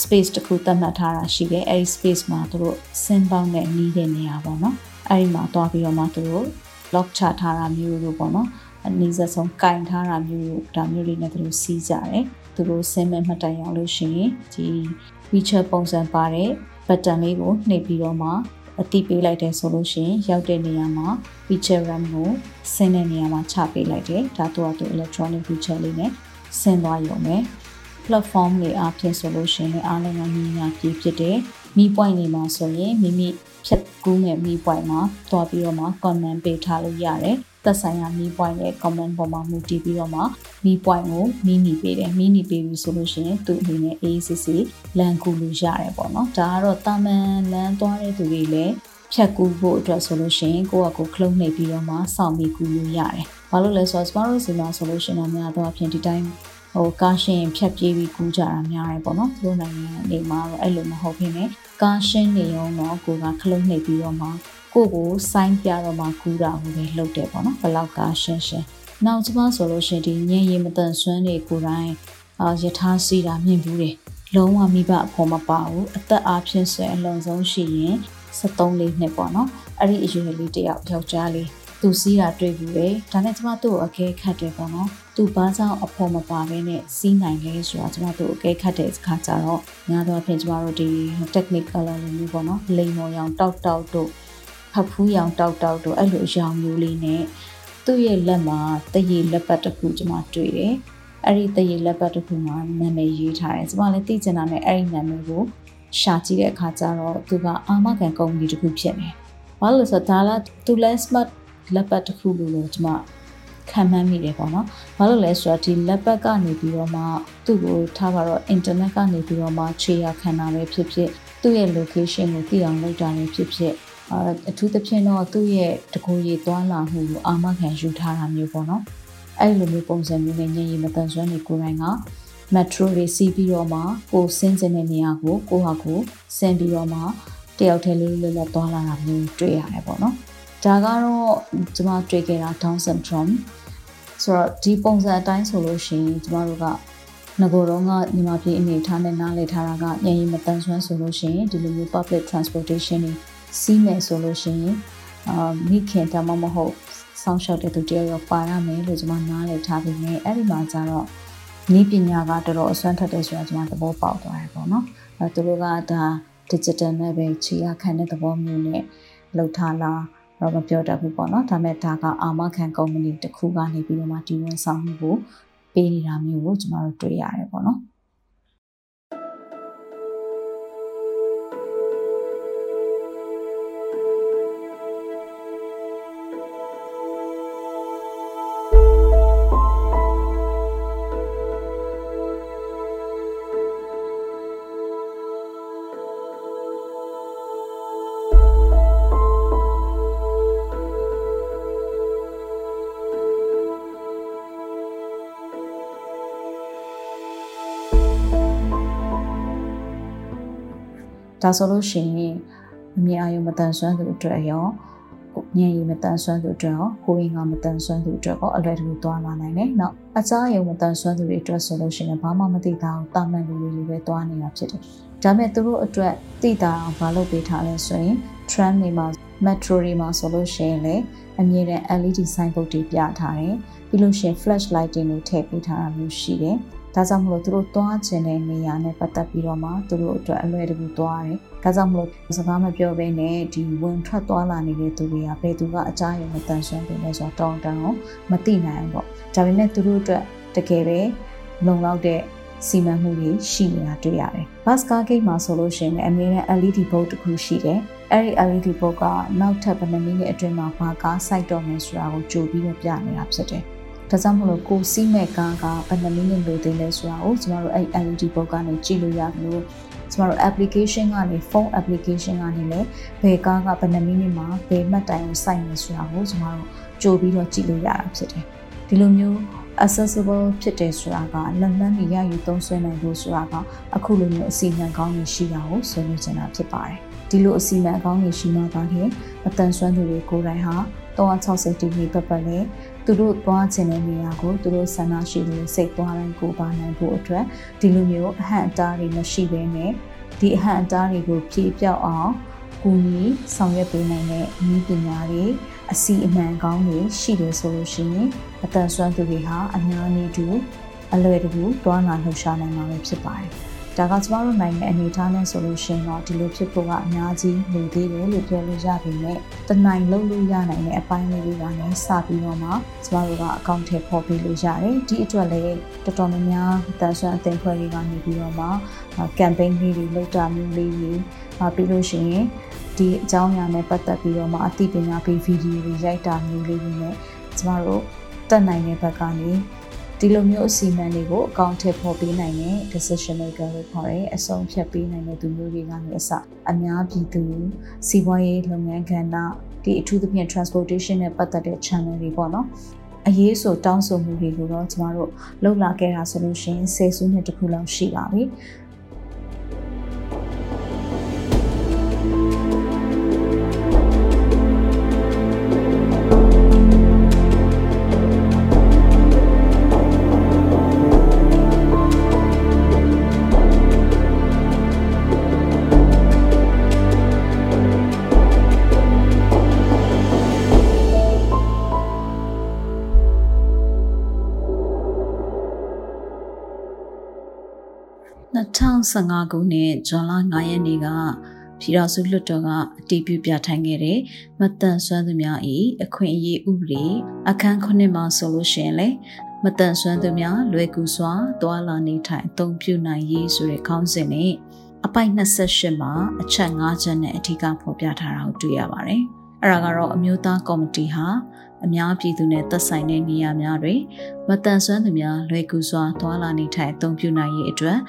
space တစ်ခုသတ်မှတ်ထားတာရှိတယ်အဲဒီ space မှာသူတို့ဆင်းပေါင်းနဲ့နီးတဲ့နေရာပေါ့နော်အဲဒီမှာတွားပြီးတော့မှသူတို့ lock ချထားတာမျိုးတို့ပေါ့နော်အနည်းဆုံးကင်ထားတာမျိုးတို့ဒါမျိုးလေးနဲ့သူတို့စီးကြတယ်သူတို့ဆင်းမဲ့မှတ်တိုင်အောင်လို့ရှိရင်ဒီ feature ပုံစံပါတဲ့ button လေးကိုနှိပ်ပြီးတော့မှအတိပေးလိုက်တယ်ဆိုလို့ရှိရင်ရောက်တဲ့နေရာမှာ feature RAM ကိုဆင်းတဲ့နေရာမှာချပေးလိုက်တယ်ဒါတော့သူ electronic feature လေးနဲ့ဆင်းသွားရုံပဲ platform တွေအားဖြင့်ဆိုလို့ရှိရင်အားလုံးကညီညာပြည့်ဖြစ်တယ်မိ point တွေမှာဆိုရင်မိမိဖြတ်ကူးမဲ့မိ point မှာတွားပြီးတော့မှ comment ပေးထားလို့ရတယ် သက်ဆိုင်ရာမိ point ရဲ့ comment ပေါ်မှာမူတည်ပြီးတော့မှမိ point ကိုမိနီပေးတယ်မိနီပေးပြီဆိုလို့ရှိရင်သူ့အနေနဲ့ ACC လန်ကူလို့ရတယ်ပေါ့နော်ဒါကတော့တာမန်လန်သွားတဲ့သူတွေလည်းဖြတ်ကူးဖို့အတွက်ဆိုလို့ရှိရင်ကိုယ့်အကိုခလုံးနှိပ်ပြီးတော့မှစောင့်ပြီးကူလို့ရတယ်။ဘာလို့လဲဆိုတော့ကျမတို့စီမှာဆိုလို့ရှိရင်အများသောအားဖြင့်ဒီတိုင်းဟိုကားရှင်းဖြတ်ပြေးပြီးကူးကြတာများတယ်ပေါ့နော်။သူတို့နိုင်ငံနေမှာတော့အဲ့လိုမဟုတ်ဘဲနဲ့ကားရှင်းနေရုံတော့ကိုကခလုံးနှိပ်ပြီးတော့မှ ကိုကိုစိုင်းပြတော့မှကူးတာကိုပဲလုပ်တယ်ပေါ့နော်ဘလောက်ကားရှင်းရှင်းနောက်ကျမဆိုလို့ရှိရင်ဒီညင်ရီမတန်ဆွမ်းတွေကိုယ်တိုင်အာယထာစီတာမြင်ဘူးတယ်လုံးဝမိဘအဖို့မပါဘူးအသက်အားဖြင့်ဆိုရင်အလုံးစုံရှိရင်73လေးနှစ်ပေါ့နော်အဲ့ဒီအရွယ်လေးတယောက်ယောက်ျားလေးသူစီးတာတွေ့ဘူးလေဒါနဲ့ကျမတို့အကဲခတ်တယ်ပေါ့နော်သူဘာကြောင့်အဖို့မပါဘဲနဲ့စီးနိုင်လဲဆိုတာကျမတို့အကဲခတ်တဲ့အခါကျတော့များသောအားဖြင့်ကျမတို့ဒီ technical လိုမျိုးပေါ့နော်လိမ်မော်ရောင်တောက်တောက်တို့ ဖတ်ဖူးရောင်တောက်တောက်တို့အဲ့လိုအရောင်မျိုးလေးနဲ့သူ့ရဲ့လက်မှာတရေလက်ပတ်တစ်ခုကျမတွေ့တယ်အဲ့ဒီတရေလက်ပတ်တစ်ခုမှာနာမည်ရေးထားတယ်ကျမလည်းသိချင်တာနဲ့အဲ့ဒီနာမည်ကိုရှာကြည့်တဲ့အခါကျတော့သူကအာမခံကုမ္ပဏီတစ်ခုဖြစ်နေ။ဘာလို့လဲဆိုတော့ဒါလာသူလဲ smart လက်ပတ်တစ်ခုလို့လို့ကျမခံမှန်းမိတယ်ပေါ့နော်။ဘာလို့လဲဆိုတော့ဒီလက်ပတ်ကနေပြီးတော့မှသူ့ကိုထားပါတော့ internet ကနေပြီးတော့မှခြေရခံတာပဲဖြစ်ဖြစ်သူ့ရဲ့ location ကိုသိအောင်လုပ်တာလည်းဖြစ်ဖြစ် အထူးသဖြင့်တော့သူ့ရဲ့တကူရီသွားလာမှုကိုအာမခံယူထားတာမျိုးပေါ့နော်။အဲ့လိုမျိုးပုံစံမျိုးနဲ့ညင်ရီမတန်ဆွမ်းနေကိုယ်တိုင်က metro တွေစီးပြီးတော့မှကိုဆင်းကျင်တဲ့နေရာကိုကိုဟာကိုဆင်းပြီးတော့မှတယောက်တည်းလေးလွတ်လပ်သွားလာတာမျိုးတွေ့ရတယ်ပေါ့နော်ဒါကတော့ကျွန်မတွေ့ခဲ့တာ Down syndrome ဆိုတော့ဒီပုံစံအတိုင်းဆိုလို့ရှိရင်ကျမတို့ကငကိုတော့ကညီမပြည်အနေထားနဲ့နားလည်ထားတာကညရင်မတန်ဆွမ်းဆိုလို့ရှိရင်ဒီလိုမျိုး public transportation တွေ စီးမယ်ဆိုလို့ရှိရင်အာမိခင်တမမဟုတ်ဆောင်းလျှောက်တဲ့သူတယောက်ယောက်ပါရမယ်လို့ကျွန်မနားလည်ထားပြီးမြဲအဲ့ဒီမှာကျတော့နည်းပညာကတော်တော်အစွမ်းထက်တယ်ဆိုတာကျွန်မသဘောပေါက်သွားတယ်ပေါ့နော်အဲသူတို့ကဒါ digital နဲ့ပဲခြေရခံတဲ့သဘောမျိုးနဲ့လောက်ထားလားတော့မပြောတတ်ဘူးပေါ့နော်ဒါပေမဲ့ဒါကအာမခံကုမ္ပဏီတစ်ခုကနေပြီးတော့မှဒီဝန်ဆောင်မှုကိုပေးနေတာမျိုးကိုကျွန်တော်တို့တွေ့ရတယ်ပေါ့နော် ဒါဆိုလို့ရှိရင်အမြင်အာရုံမတန်ဆွမ်းသူအတွက်ရောညံရည်မတန်ဆွမ်းသူအတွက်ရောကိုယ်ရင်ကမတန်ဆွမ်းသူအတွက်ရောအလွယ်တကူသွားလာနိုင်တယ်။နောက်အစားအယုံမတန်ဆွမ်းသူတွေအတွက်ဆိုလို့ရှိရင်ဘာမှမသိတာကိုတာမန်လူတွေလိုပဲသွားနေတာဖြစ်တယ်။ဒါပေမဲ့သူတို့အတွက်သိတာအောင်ဘာလုပ်ပေးထားလဲဆိုရင် tram တွေမှာ metro တွေမှာဆိုလို့ရှိရင်လည်းအမြဲတမ်း LED sign board တွေပြထားတယ်။ပြီးလို့ရှိရင် flash light တွေထည့်ပေးထားတာမျိုးရှိတယ်။ ဒါကြောင့်မလို့သူတို့သွားခြင်းတဲ့နေရာနဲ့ပတ်သက်ပြီးတော့မှသူတို့အတွက်အလွယ်တကူသွားတယ်။ဒါကြောင့်မလို့စကားမပြောဘဲနဲ့ဒီဝင်ထွက်သွားလာနေတဲ့သူတွေကဘယ်သူကအကြရုံမတန်ဆွမ်းတယ်လဲဆိုတော့တောင်းတန်းကိုမသိနိုင်ဘူးပေါ့။ဒါပေမဲ့သူတို့အတွက်တကယ်ပဲလုံလောက်တဲ့စီမံမှုတွေရှိနေတာတွေ့ရတယ်။ bus car gate မှာဆိုလို့ရှိရင်အမြဲတမ်း LED bulb တစ်ခုရှိတယ်။အဲ့ဒီ LED bulb ကနောက်ထပ်ဘယ်နှမိနစ်အတွင်းမှာဘာကားစိုက်တော့မယ်ဆိုတာကိုကြိုပြီးတော့ပြနေတာဖြစ်တယ်။ ဒါကြောင့်မလို့ကိုစီးမဲ့ကားကဘယ်နှမိနစ်လိုသေးလဲဆိုတာကိုကျမတို့အဲ့ LED ပုတ်ကနေကြည့်လို့ရလို့ကျမတို့ application ကနေ phone application ကနေလည်းဘယ်ကားကဘယ်နှမိနစ်မှာဘယ်မှတ်တိုင်ကိုစိုက်နေဆိုတာကိုကျမတို့ကြိုပြီးတော့ကြည့်လို့ရတာဖြစ်တယ်ဒီလိုမျိုး accessible ဖြစ်တယ်ဆိုတာကလက်လန်းနေရယူသုံးစွဲနိုင်လို့ဆိုတာကအခုလိုမျိုးအစီအမံကောင်းကြီးရှိတာကိုဆွေးနွေးချင်တာဖြစ်ပါတယ်ဒီလိုအစီအမံကောင်းကြီးရှိမှသာလျှင်အတန်ဆွမ်းသူတွေကိုယ်တိုင်ဟာ360ဒီဂရီပတ်ပတ်လဲ သူတို့သွားခြင်းတဲ့နေရာကိုသူတို့ဆန္ဒရှိလို့စိတ်သွားတိုင်းကိုပါနိုင်ဖို့အတွက်ဒီလိုမျိုးအဟန့်အတားတွေမရှိဘဲနဲ့ဒီအဟန့်အတားတွေကိုဖြည့်ပြောက်အောင်ကူညီဆောင်ရွက်ပေးနိုင်တဲ့နည်းပညာတွေအစီအမံကောင်းတွေရှိတယ်ဆိုလို့ရှိရင်အတန်ဆွမ်းသူတွေဟာအများကြီးတူအလွယ်တကူတွားလာလှူရှားနိုင်မှာဖြစ်ပါတယ်။ ဒါကကျမတို့နိုင်ငံအနေအထားနဲ့ဆိုလို့ရှိရင်တော့ဒီလိုဖြစ်ဖို့ကအများကြီးလိုသေးတယ်လို့ပြောလို့ရပေမဲ့တနိုင်လုံးလို့ရနိုင်တဲ့အပိုင်းလေးတွေကလည်းစပြီးတော့မှကျမတို့ကအကောင့်ထဲပေါ်ပေးလို့ရတယ်ဒီအတွက်လည်းတော်တော်များများတန်ဆွမ်းအသင်းဖွဲ့တွေကနေပြီးတော့မှ campaign လေးတွေလုပ်တာမျိုးလေးတွေပြီးလို့ရှိရင်ဒီအကြောင်းအရာနဲ့ပတ်သက်ပြီးတော့မှအသိပညာပေးဗီဒီယိုတွေရိုက်တာမျိုးလေးတွေနဲ့ကျမတို့တက်နိုင်တဲ့ဘက်ကနေ ဒီလိုမျိုးအစီအမံတွေကိုအကောင့်ထဲပေါ်ပေးနိုင်တဲ့ decision maker လို့ခေါ်တဲ့အဆုံးဖြတ်ပေးနိုင်တဲ့သူမျိုးတွေကနေအစအများပြည်သူစီးပွားရေးလုပ်ငန်းကဏ္ဍဒီအထူးသဖြင့် transportation နဲ့ပတ်သက်တဲ့ channel တွေပေါ့နော်အရေးဆိုတောင်းဆိုမှုတွေကိုတော့ကျမတို့လှုပ်လာခဲ့တာဆိုလို့ရှိရင်ဆယ်စုနှစ်တခုလောက်ရှိပါပြီ 2015ခုနှစ်ဇွန်လ9ရက်နေ့ကပြည်တော်စုလွှတ်တော်ကအတည်ပြုပြဋ္ဌာန်းခဲ့တဲ့မတန်ဆွမ်းသူများ၏အခွင့်အရေးဥပဒေအခန်း9မှာဆိုလို့ရှိရင်လေမတန်ဆွမ်းသူများလွယ်ကူစွာသွာလာနေထိုင်အသုံးပြုနိုင်ရေးဆိုတဲ့ခေါင်းစဉ်နဲ့အပိုက်28မှာအချက်5ချက်နဲ့အထူးကဖော်ပြထားတာကိုတွေ့ရပါတယ်။အဲ့ဒါကတော့အမျိုးသားကော်မတီဟာအများပြည်သူနဲ့သက်ဆိုင်တဲ့နေရာများတွင်မတန်ဆွမ်းသူများလွယ်ကူစွာသွာလာနေထိုင်အသုံးပြုနိုင်ရေးအတွက်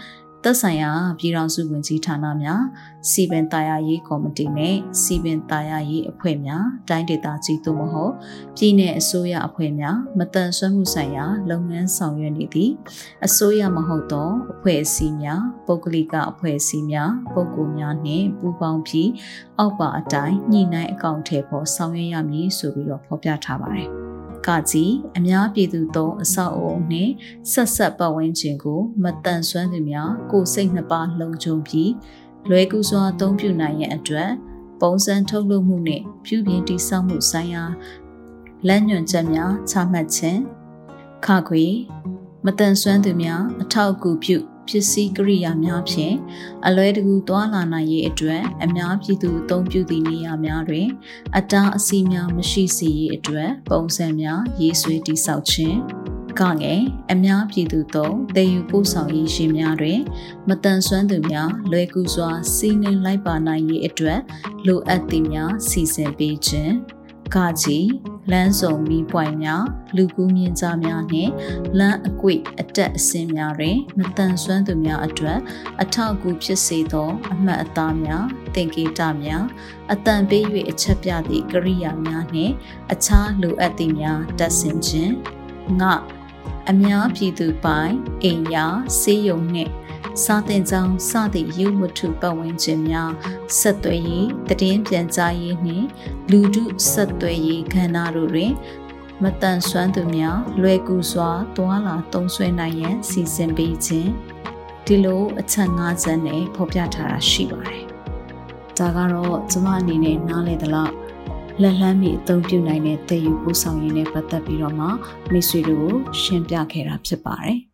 သက်ဆိုင်ရာပြည်ထောင်စုဝန်ကြီးဌာနများစီပင်တာယာရေးကော်မတီနဲ့စီပင်တာယာရေးအဖွဲ့များတိုင်းဒေသကြီးသို့မဟုတ်ပြည်내အစိုးရအဖွဲ့များမတန်ဆွမ်းမှုဆိုင်ရာလုပ်ငန်းဆောင်ရွက်နေသည့်အစိုးရမဟုတ်သောအဖွဲ့အစည်းများပုဂ္ဂလိကအဖွဲ့အစည်းများပုဂ္ဂိုလ်များနှင့်ပူးပေါင်းပြီးအောက်ပါအတိုင်းညှိနှိုင်းအကောင့်ထဲပေါ်ဆောင်ရွက်ရမည်ဆိုပြီးတော့ဖော်ပြထားပါတယ်။ ကကြီးအများပြည်သူသုံးအဆောက်အုံနှင့်ဆက်ဆက်ပတ်ဝန်းကျင်ကိုမတန်ဆွမ်းသူများကိုစိတ်နှစ်ပါးလုံခြုံပြီးလွယ်ကူစွာအသုံးပြုနိုင်ရန်အတွက်ပုံစံထုတ်လုပ်မှုနှင့်ပြုပြင်တည်ဆောက်မှုဆိုင်ရာလမ်းညွှန်ချက်များချမှတ်ခြင်းခခွေမတန်ဆွမ်းသူများအထောက်အကူပြု ပစ္စည်းကိရိယာများဖြင့်အလွဲတကူသွာလာနိုင်ရေးအတွက်အများပြည်သူအသုံးပြုသည့်နေရာများတွင် အတားအဆီးများမရှိစေရေးအတွက်ပုံစံများရေးဆွဲတည်ဆောက်ခြင်းကငယ်အများပြည်သူသုံးတည်ယူပို့ဆောင်ရေးရှင်များတွင် မတန်ဆွမ်းသူများလွယ်ကူစွာစီးနှင်းလိုက်ပါနိုင်ရေးအတွက်လိုအပ်သည့်များစီစဉ်ပေးခြင်း ကကြီးလမ်းစုံမီးပွိုင်များလူကူးမြင့်ကြားများနှင့်လမ်းအကွေ့အတက်အဆင်းများတွင်မတန်ဆွမ်းသူများအတွက်အထောက်အကူဖြစ်စေသော အမှတ်အသားများသင်္ကေတများအတန်ပေး၍အချက်ပြသည့်ကရိယာများနှင့်အခြားလိုအပ်သည့်များတက်ဆင်ခြင်းငါအများပြည်သူပိုင်အိမ်ယာဆေးရုံနှင့် စာသင်ကျောင်းစသည့်ရုပ်ဝတ္ထုပတ်ဝန်းကျင်များဆက်သွယ်ရေးတည်င်းပြန်ကြားရေးနှင့်လူထုဆက်သွယ်ရေးကဏ္ဍတို့တွင်မတန်ဆွမ်းသူများလွယ်ကူစွာတွာလာသုံးဆွဲနိုင်ရန်စီစဉ်ပေးခြင်းဒီလိုအချက်၅ချက်နဲ့ဖော်ပြထားတာရှိပါတယ်။ဒါကတော့ကျမအနေနဲ့နားလည်သလောက်လက်လန်းမီအသုံးပြုနိုင်တဲ့တည်ယူပို့ဆောင်ရေးနဲ့ပတ်သက်ပြီးတော့မှမိတ်ဆွေတို့ကိုရှင်းပြခဲ့တာဖြစ်ပါတယ်။